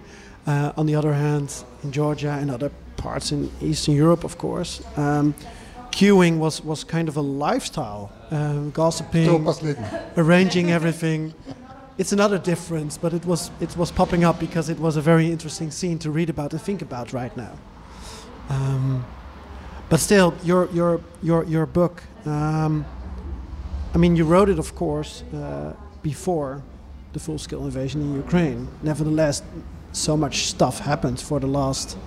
Uh, on the other hand, in Georgia and other parts in Eastern Europe, of course, um, queuing was, was kind of a lifestyle. Um, gossiping, arranging everything. It's another difference, but it was it was popping up because it was a very interesting scene to read about and think about right now. Um, but still, your your your your book. Um, I mean, you wrote it, of course, uh, before the full-scale invasion in Ukraine. Nevertheless, so much stuff happened for the last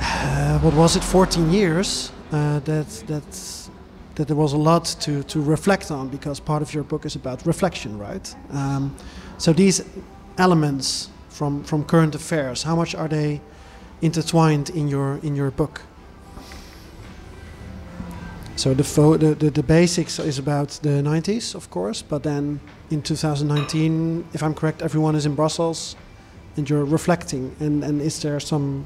uh, what was it 14 years uh, that that that there was a lot to to reflect on because part of your book is about reflection right? Um, so these elements from from current affairs how much are they intertwined in your in your book? So the, the, the the basics is about the 90s of course but then in 2019 if i'm correct everyone is in brussels and you're reflecting. And and is there some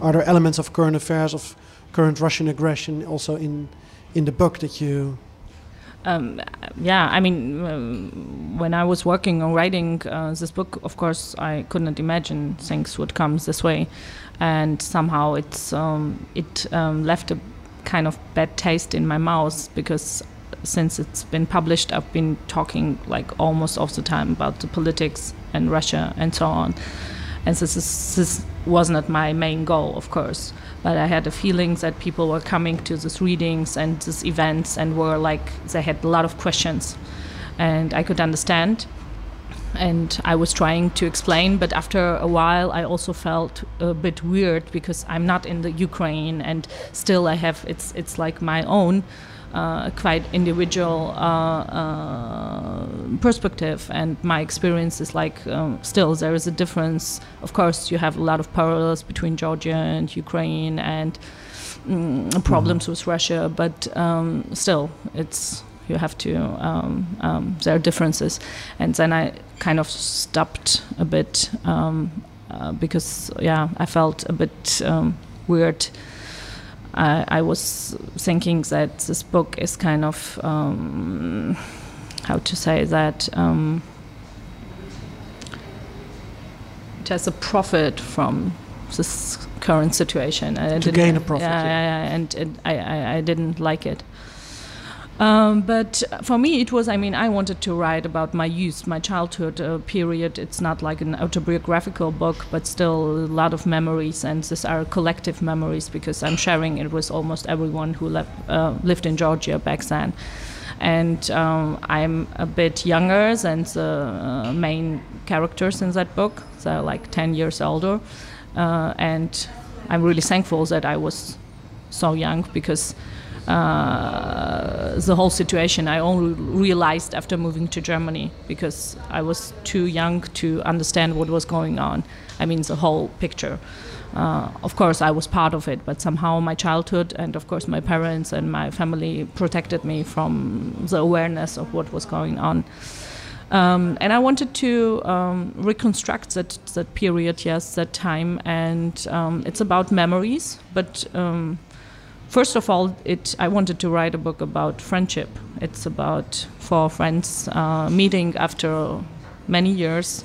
are there elements of current affairs of current russian aggression also in in the book that you um, yeah, I mean, um, when I was working on writing uh, this book, of course, I couldn't imagine things would come this way, and somehow it's um, it um, left a kind of bad taste in my mouth because since it's been published, I've been talking like almost all the time about the politics and Russia and so on. And this, is, this was not my main goal, of course. But I had a feeling that people were coming to these readings and these events and were like, they had a lot of questions. And I could understand. And I was trying to explain, but after a while, I also felt a bit weird because I'm not in the Ukraine, and still I have it's it's like my own quite individual uh, uh, perspective, and my experience is like um, still there is a difference. Of course, you have a lot of parallels between Georgia and Ukraine, and mm, problems mm-hmm. with Russia, but um, still, it's you have to um, um, there are differences, and then I kind of stopped a bit um, uh, because yeah, I felt a bit um, weird I, I was thinking that this book is kind of um, how to say that um, it has a profit from this current situation. to gain a profit. Yeah, yeah. yeah and it, I, I, I didn't like it. Um, but for me, it was, I mean, I wanted to write about my youth, my childhood uh, period. It's not like an autobiographical book, but still a lot of memories, and these are collective memories because I'm sharing it with almost everyone who uh, lived in Georgia back then. And um, I'm a bit younger than the uh, main characters in that book, so like 10 years older. Uh, and I'm really thankful that I was so young because uh, the whole situation I only realized after moving to Germany because I was too young to understand what was going on. I mean, the whole picture. Uh, of course, I was part of it, but somehow my childhood and, of course, my parents and my family protected me from the awareness of what was going on. Um, and I wanted to um, reconstruct that, that period, yes, that time. And um, it's about memories, but um, first of all, it I wanted to write a book about friendship. It's about four friends uh, meeting after many years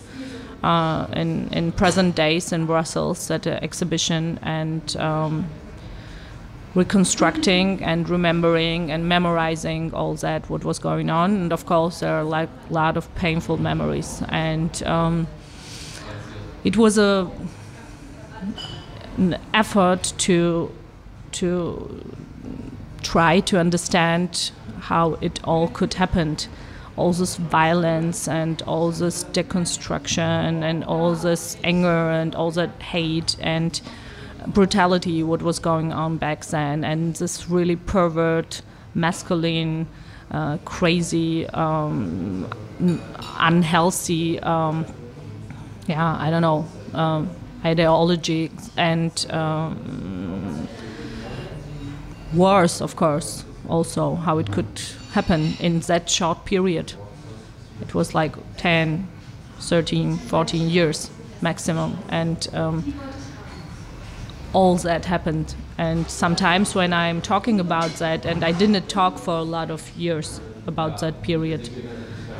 uh, in in present days in Brussels at an exhibition and. Um, reconstructing and remembering and memorizing all that what was going on and of course there are like a lot of painful memories and um, it was a an effort to to try to understand how it all could happen. All this violence and all this deconstruction and all this anger and all that hate and brutality what was going on back then. And this really pervert masculine uh, crazy um, unhealthy um, yeah i don't know um, ideology and um, wars, of course, also how it could happen in that short period. It was like 10, 13, 14 years maximum, and um, all that happened. And sometimes when I'm talking about that, and I didn't talk for a lot of years about that period,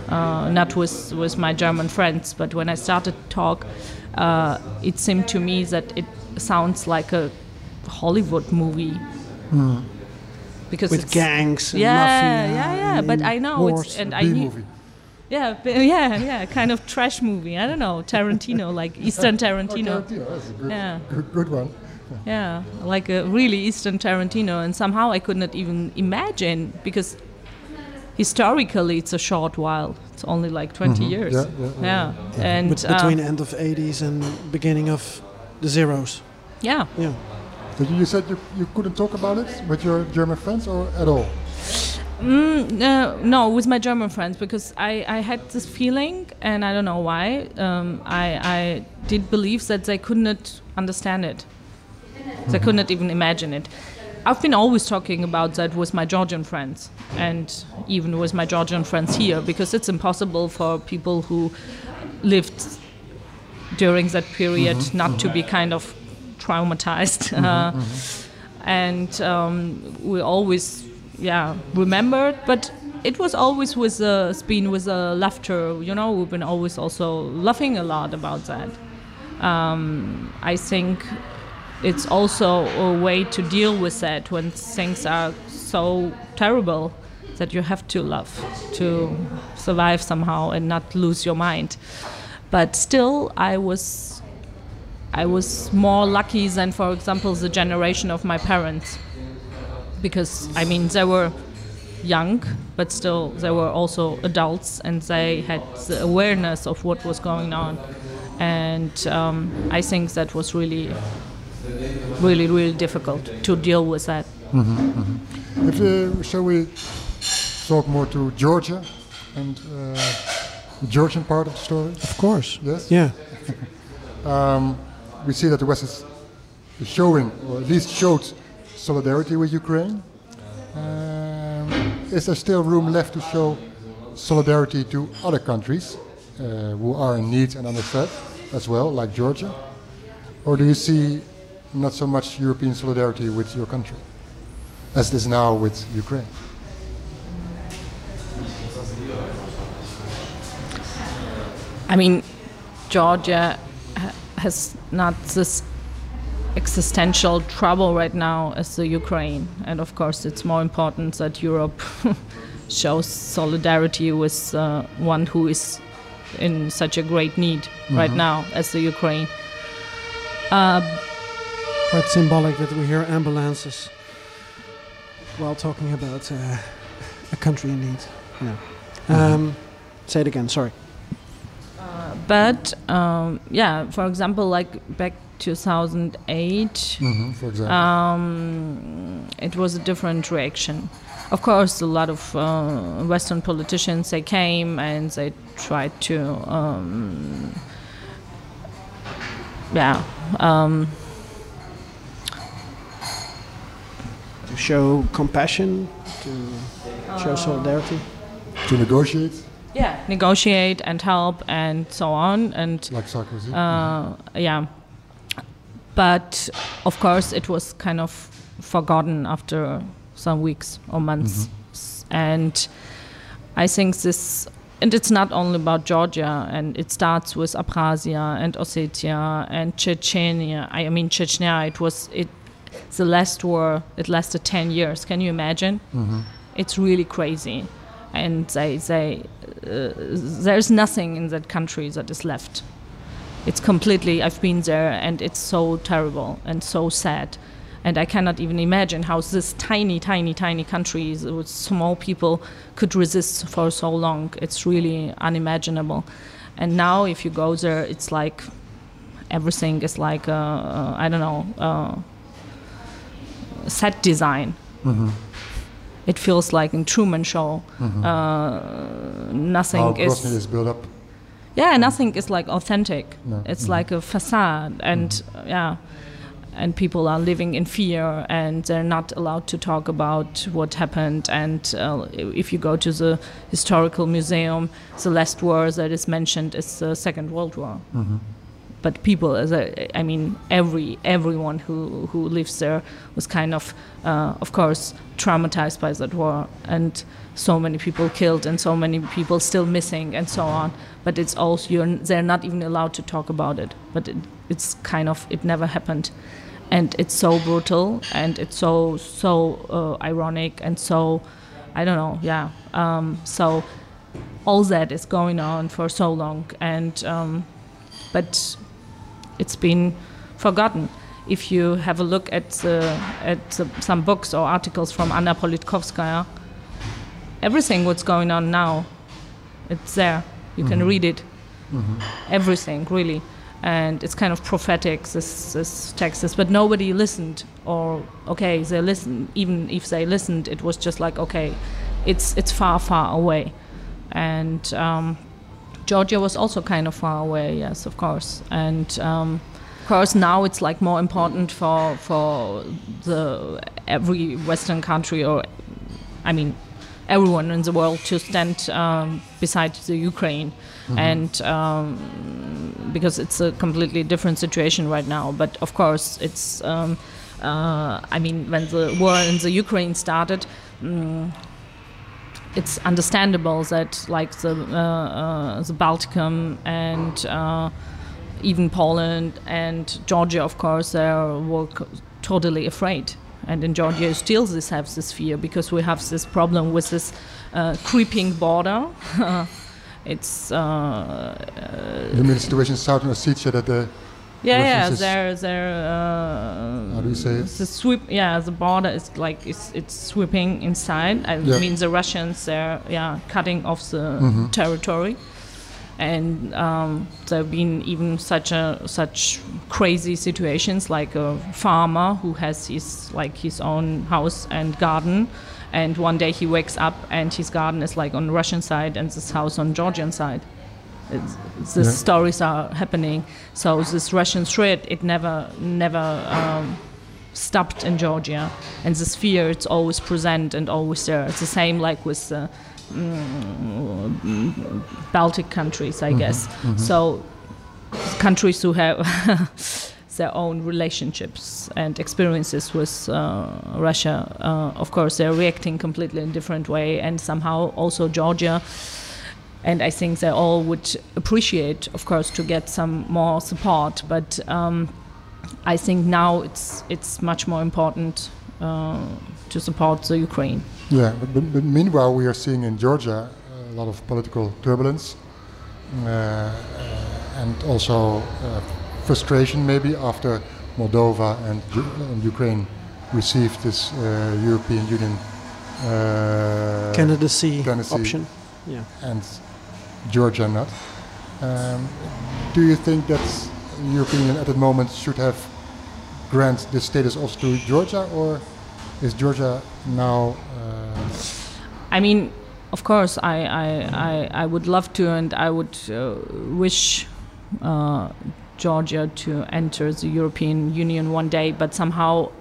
uh, not with, with my German friends, but when I started to talk, uh, it seemed to me that it sounds like a Hollywood movie Mm. Because with gangs, yeah, mafia, yeah, yeah. But I know wars, it's and I knew. movie. Yeah, (laughs) yeah, yeah, kind of trash movie. I don't know, Tarantino, (laughs) like Eastern Tarantino. Oh, Tarantino, that's a good, Yeah. good, good one. Yeah, like a really Eastern Tarantino, and somehow I could not even imagine because historically it's a short while. It's only like 20 years. Yeah, yeah, yeah. Yeah, and Bet- between uh, end of 80s and beginning of the zeros. yeah, Yeah. But you said you, you couldn't talk about it with your German friends or at all? Mm, uh, no, with my German friends because I, I had this feeling, and I don't know why. Um, I, I did believe that they could not understand it. They could not even imagine it. I've been always talking about that with my Georgian friends, and even with my Georgian friends here, because it's impossible for people who lived during that period not to be kind of traumatized. Uh, and um, we always, yeah, remembered, but it was always with a it's with a laughter. You know, we've been always also laughing a lot about that. Um, I think it's also a way to deal with that when things are so terrible that you have to love to survive somehow and not lose your mind. But still, I was I was more lucky than, for example, the generation of my parents, because I mean they were young, but still they were also adults and they had the awareness of what was going on, and um, I think that was really, really, really difficult to deal with that. If, uh, shall we talk more to Georgia and uh, the Georgian part of the story? Of course. Yes. Yeah. (laughs) We see that the West is showing, or at least showed, solidarity with Ukraine. Um, is there still room left to show solidarity to other countries uh, who are in need and under threat as well, like Georgia? Or do you see not so much European solidarity with your country as it is now with Ukraine? I mean, Georgia has not this existential trouble right now as the Ukraine, and of course, it's more important that Europe (laughs) shows solidarity with uh, one who is in such a great need right now as the Ukraine. Quite symbolic that we hear ambulances while talking about uh, a country in need. Yeah. Um, say it again. Sorry. But um, yeah, for example, like back 2008. hmm for example. um, it was a different reaction. Of course, a lot of uh, Western politicians they came and they tried to, um, yeah, um, To show compassion, to show solidarity. to negotiate, yeah, negotiate and help and so on. And like Sarkozy. uh, yeah, but of course it was kind of forgotten after some weeks or months, S- and I think this. And it's not only about Georgia, and it starts with Abkhazia and Ossetia and Chechnya. I mean, Chechnya. It was it. The last war it lasted ten years. Can you imagine? It's really crazy, and they they uh, there's nothing in that country that is left. It's completely i've been there and it's so terrible and so sad. And i cannot even imagine how this tiny tiny tiny country with small people could resist for so long. It's really unimaginable. And now if you go there it's like everything is like uh, uh, i don't know uh, set design it feels like in truman show uh, nothing How is is built up. yeah nothing is like authentic. No. it's like a facade and yeah and people are living in fear and they're not allowed to talk about what happened. And uh, if you go to the historical museum the last war that is mentioned is the second world war but people as a, I mean every everyone who who lives there was kind of uh, of course traumatized by that war. And so many people killed and so many people still missing and so on. But it's also they're not even allowed to talk about it. But it, it's kind of it never happened. And it's so brutal and it's so so uh, ironic and so I don't know yeah. Um, so all that is going on for so long. And um, but it's been forgotten. If you have a look at the, at the, some books or articles from Anna Politkovskaya, everything what's going on now, it's there. You can mm-hmm. read it. Mm-hmm. Everything really, and it's kind of prophetic. This this text is, but nobody listened. Or okay, they listened. Even if they listened, it was just like okay, it's it's far far away, and. Um, Georgia was also kind of far away, yes, of course. And um, of course, now it's like more important for for the every Western country, or I mean, everyone in the world to stand um, beside the Ukraine, and um, because it's a completely different situation right now. But of course, it's. Um, uh, I mean, when the war in the Ukraine started. It's understandable that like the uh, uh, the Balticum and uh, even Poland and Georgia, of course, they were totally afraid. And in Georgia, still this have this fear because we have this problem with this uh, creeping border. (laughs) it's uh, You mean the situation in Southern Ossetia that the yeah, yeah, they're they're. Uh, How do you say it? The sweep, yeah, the border is like it's it's sweeping inside. I Yeah. mean, the Russians they're yeah cutting off the Mhm. territory, and um, there've been even such a such crazy situations like a farmer who has his like his own house and garden. And one day he wakes up and his garden is like on the Russian side and this house on Georgian side. The Yeah. stories are happening. So this Russian threat, it never, never um, stopped in Georgia, and this fear, it's always present and always there. It's the same like with the mm, Baltic countries, I guess. So countries who have (laughs) their own relationships and experiences with uh, Russia, uh, of course, they're reacting completely in different way, and somehow also Georgia and I think they all would appreciate, of course, to get some more support. But um, I think now it's it's much more important uh, to support the Ukraine. Yeah, but, but, but meanwhile, we are seeing in Georgia a lot of political turbulence uh, uh, and also uh, frustration, maybe after Moldova and, and Ukraine received this uh, European Union uh, Candidacy candidacy option. Yeah. and Georgia not. Um, do you think that the European Union at the moment should have grant this status also to Georgia, or is Georgia now? Uh, I mean, of course, I, I, I, I would love to, and I would uh, wish uh, Georgia to enter the European Union one day, but somehow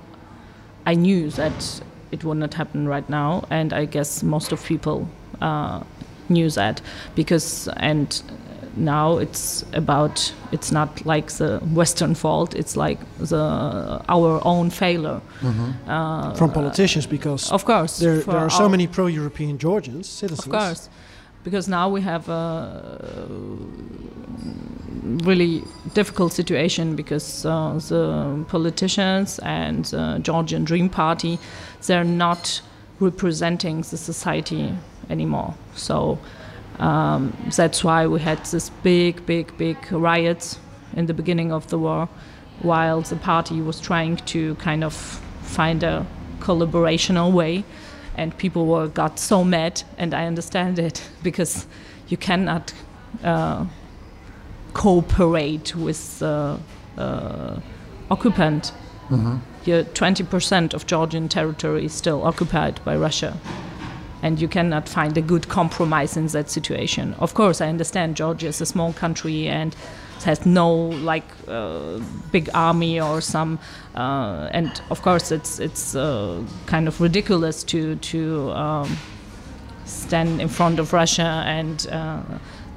I knew that it would not happen right now, and I guess most of people uh, knew that because and now it's about it's not like the Western fault; it's like the our own failure. Uh, From politicians, because of course, there, there are so many pro-European Georgians, citizens. Of course, because now we have a really difficult situation because uh, the politicians and the Georgian Dream Party they're not representing the society anymore. So um, that's why we had this big, big, big riots in the beginning of the war, while the party was trying to kind of find a collaborational way, and people were got so mad, and I understand it (laughs) because you cannot uh, cooperate with the uh, occupant. Your 20% of Georgian territory is still occupied by Russia and you cannot find a good compromise in that situation. Of course, I understand Georgia is a small country and has no like uh, big army or some, uh, and of course it's it's uh, kind of ridiculous to to um, stand in front of Russia and uh,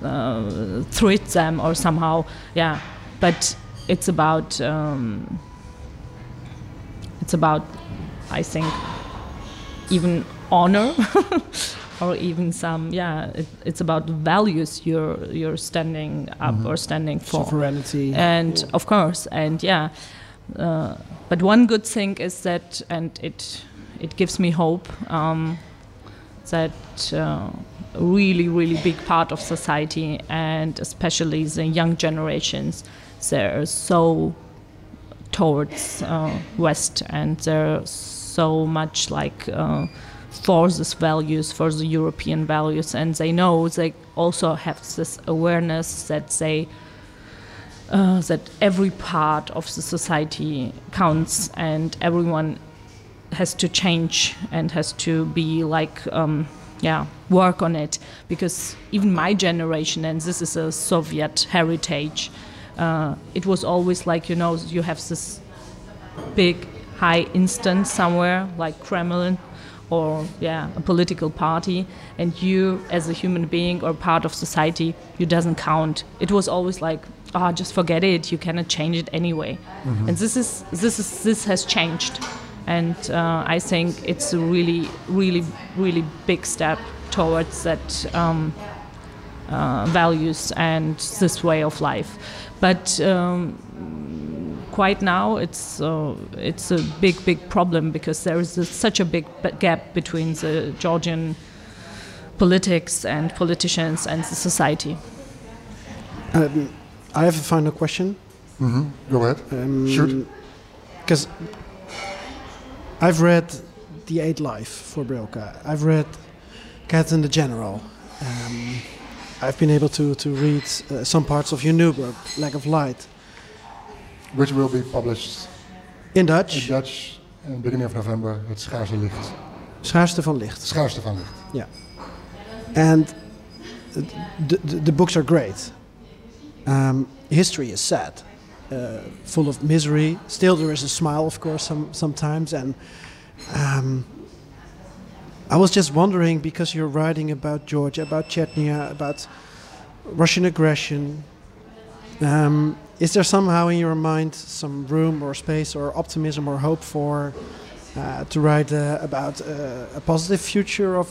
uh, threat them or somehow, yeah. But it's about um, it's about, I think, even honor (laughs) or even some yeah it, it's about values you're you're standing up or standing for Sovereignty. and of course and yeah uh, but one good thing is that and it it gives me hope um, that uh, a really really big part of society and especially the young generations they're so towards uh, west and they're so much like uh, for these values for the european values and they know they also have this awareness that they uh, that every part of the society counts and everyone has to change and has to be like um, yeah work on it. Because even my generation and this is a soviet heritage uh, it was always like you know you have this big high instance somewhere like kremlin or yeah a political party and you as a human being or part of society you doesn't count. It was always like ah just forget it you cannot change it anyway. And this is this is this has changed. And uh, i think it's a really really really big step towards that um, uh, values and this way of life. But um, quite now, it's uh, it's a big, big problem because there is a, such a big gap between the Georgian politics and politicians and the society. Um, I have a final question. Go ahead. Um, Shoot. Because I've read The Eight Life for Brilka. I've read Captain the General. Um, I've been able to, to read uh, some parts of your new book, Lack of Light, Which will be published in Dutch. in Dutch in the beginning of November. Het schaarse licht. Schaarste van licht. Schaarste van licht. Yeah. And the, the, the books are great. Um, history is sad, uh, full of misery. Still, there is a smile, of course, some, sometimes. And um, I was just wondering because you're writing about Georgia, about Chechnya, about Russian aggression. Um, is there somehow in your mind some room or space or optimism or hope for uh, to write uh, about uh, a positive future of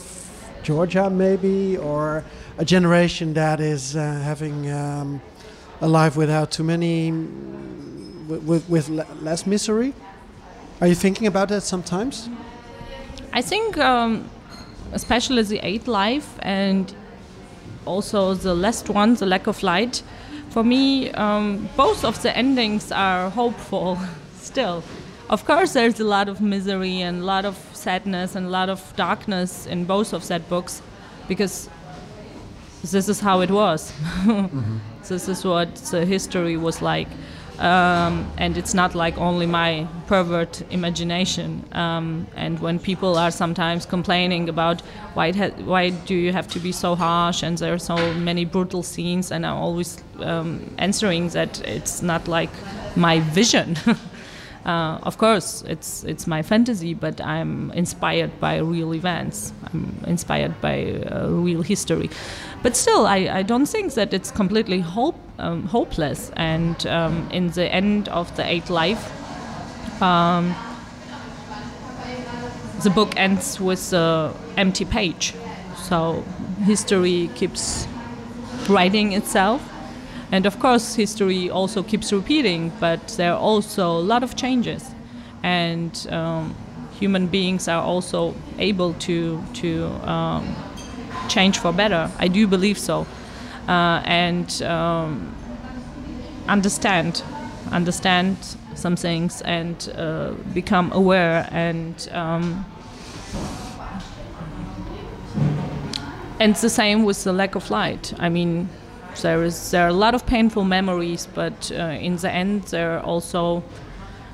Georgia, maybe, or a generation that is uh, having um, a life without too many, with, with, with le- less misery? Are you thinking about that sometimes? I think, um, especially the eighth life and also the last one, the lack of light. For me, um, both of the endings are hopeful (laughs) still. Of course, there's a lot of misery and a lot of sadness and a lot of darkness in both of that books because this is how it was. (laughs) This is what the history was like. Um, and it's not like only my pervert imagination. Um, and when people are sometimes complaining about why ha- why do you have to be so harsh and there are so many brutal scenes, and I'm always um, answering that it's not like my vision. (laughs) Uh, of course, it's it's my fantasy, but I'm inspired by real events. I'm inspired by uh, real history. But still, I, I don't think that it's completely hope, um, hopeless. And um, in the end of the eighth life, um, the book ends with an empty page. So history keeps writing itself. And of course, history also keeps repeating, but there are also a lot of changes. And um, human beings are also able to, to um, change for better. I do believe so. Uh, and um, understand, understand some things and uh, become aware and um, and the same with the lack of light. I mean, there is there are a lot of painful memories, but uh, in the end, they're also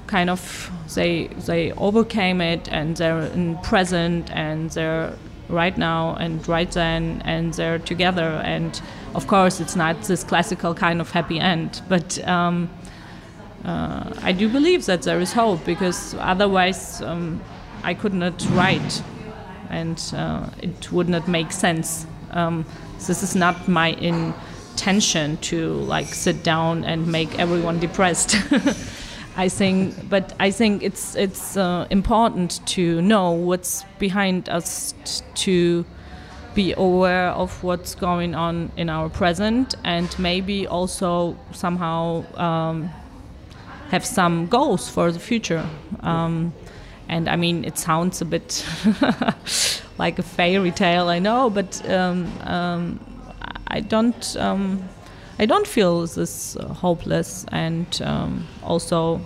kind of they they overcame it and they're in present and they're right now and right then and they're together. And of course, it's not this classical kind of happy end, but. Um, uh, I do believe that there is hope because otherwise um, I could not write and uh, it would not make sense. Um, this is not my intention to like sit down and make everyone depressed. (laughs) I think, but I think it's it's uh, important to know what's behind us to be aware of what's going on in our present and maybe also somehow um, have some goals for the future. Um, and I mean, it sounds a bit (laughs) like a fairy tale, I know, but um, um, I don't. I don't feel this uh, hopeless, and um, also,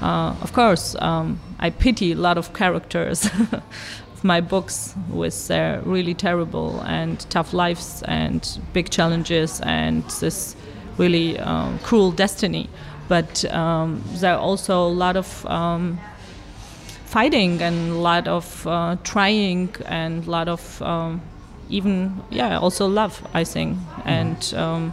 uh, of course, um, I pity a lot of characters (laughs) of my books with their really terrible and tough lives and big challenges and this really um, cruel destiny. But um, there are also a lot of um, fighting and a lot of uh, trying and a lot of um, even yeah also love I think and um,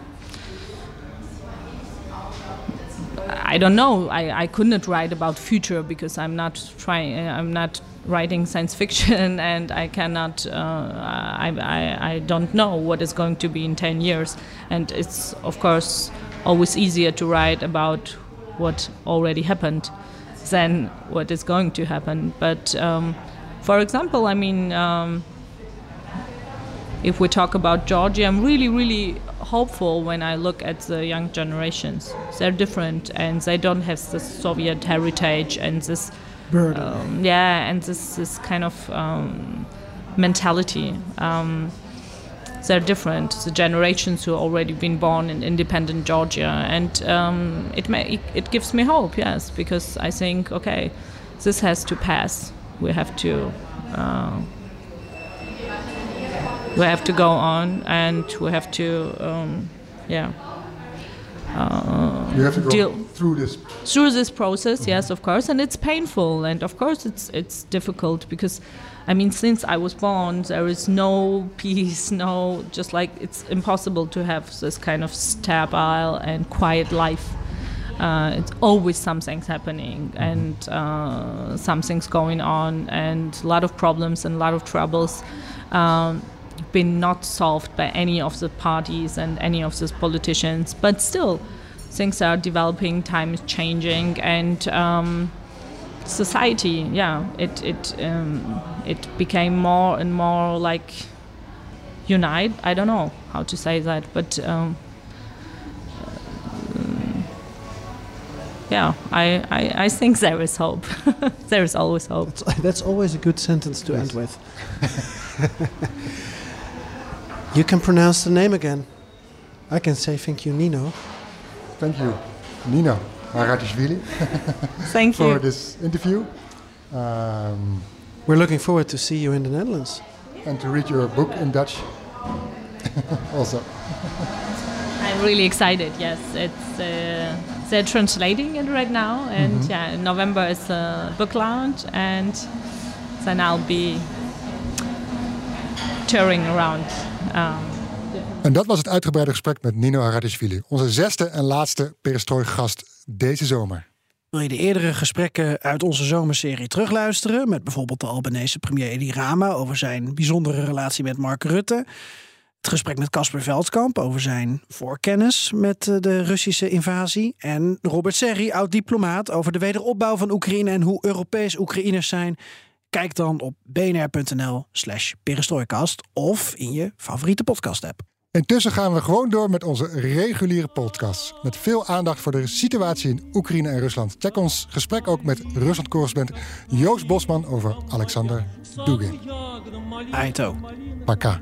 I don't know I, I could not write about future because I'm not trying I'm not writing science fiction (laughs) and I cannot uh, I, I, I don't know what is going to be in 10 years and it's of course always easier to write about what already happened than what is going to happen. But um, for example, I mean, um, if we talk about Georgia, I'm really, really hopeful when I look at the young generations. They're different and they don't have this Soviet heritage and this, um, yeah, and this this kind of um, mentality. Um, they're different. The generations who already been born in independent Georgia, and um, it may it gives me hope. Yes, because I think okay, this has to pass. We have to. Uh, we have to go on, and we have to, um, yeah. Uh, You have to go deal through this. through this process yes of course and it's painful and of course it's it's difficult because i mean since i was born there is no (laughs) peace no just like it's impossible to have this kind of stable and quiet life uh, it's always something's happening and uh, something's going on and a lot of problems and a lot of troubles um, been not solved by any of the parties and any of the politicians but still things are developing time is changing and um, society yeah it it um, it became more and more like unite. I don't know how to say that but um, yeah I, I, I think there is hope. (laughs) There is always hope. That's, that's always a good sentence to end with. (laughs) you can pronounce the name again. I can say thank you, Nino. Thank you, Nino Haratischwili, (laughs) thank you. for this interview. Um, We're looking forward to see you in the Netherlands. and to read your book in Dutch (laughs) also. I'm really excited. Yes, it's uh, they're translating it right now, and yeah, in November is the book launch, and then I'll be touring around. En dat was het uitgebreide gesprek met Nino Haratishvili, onze zesde en laatste perestrooi-gast deze zomer. Wil je de eerdere gesprekken uit onze zomerserie terugluisteren? Met bijvoorbeeld de Albanese premier Edi Rama over zijn bijzondere relatie met Mark Rutte. Het gesprek met Casper Veldkamp over zijn voorkennis met eh, de Russische invasie. En Robert Serri, oud-diplomaat, over de wederopbouw van Oekraïne en hoe Europees Oekraïners zijn. Kijk dan op bnr.nl slash perestrooikast of in je favoriete podcast-app. Intussen gaan we gewoon door met onze reguliere podcast. Met veel aandacht voor de situatie in Oekraïne en Rusland. Check ons gesprek ook met Rusland-correspondent Joost Bosman over Alexander Dugin. Aito. Paka.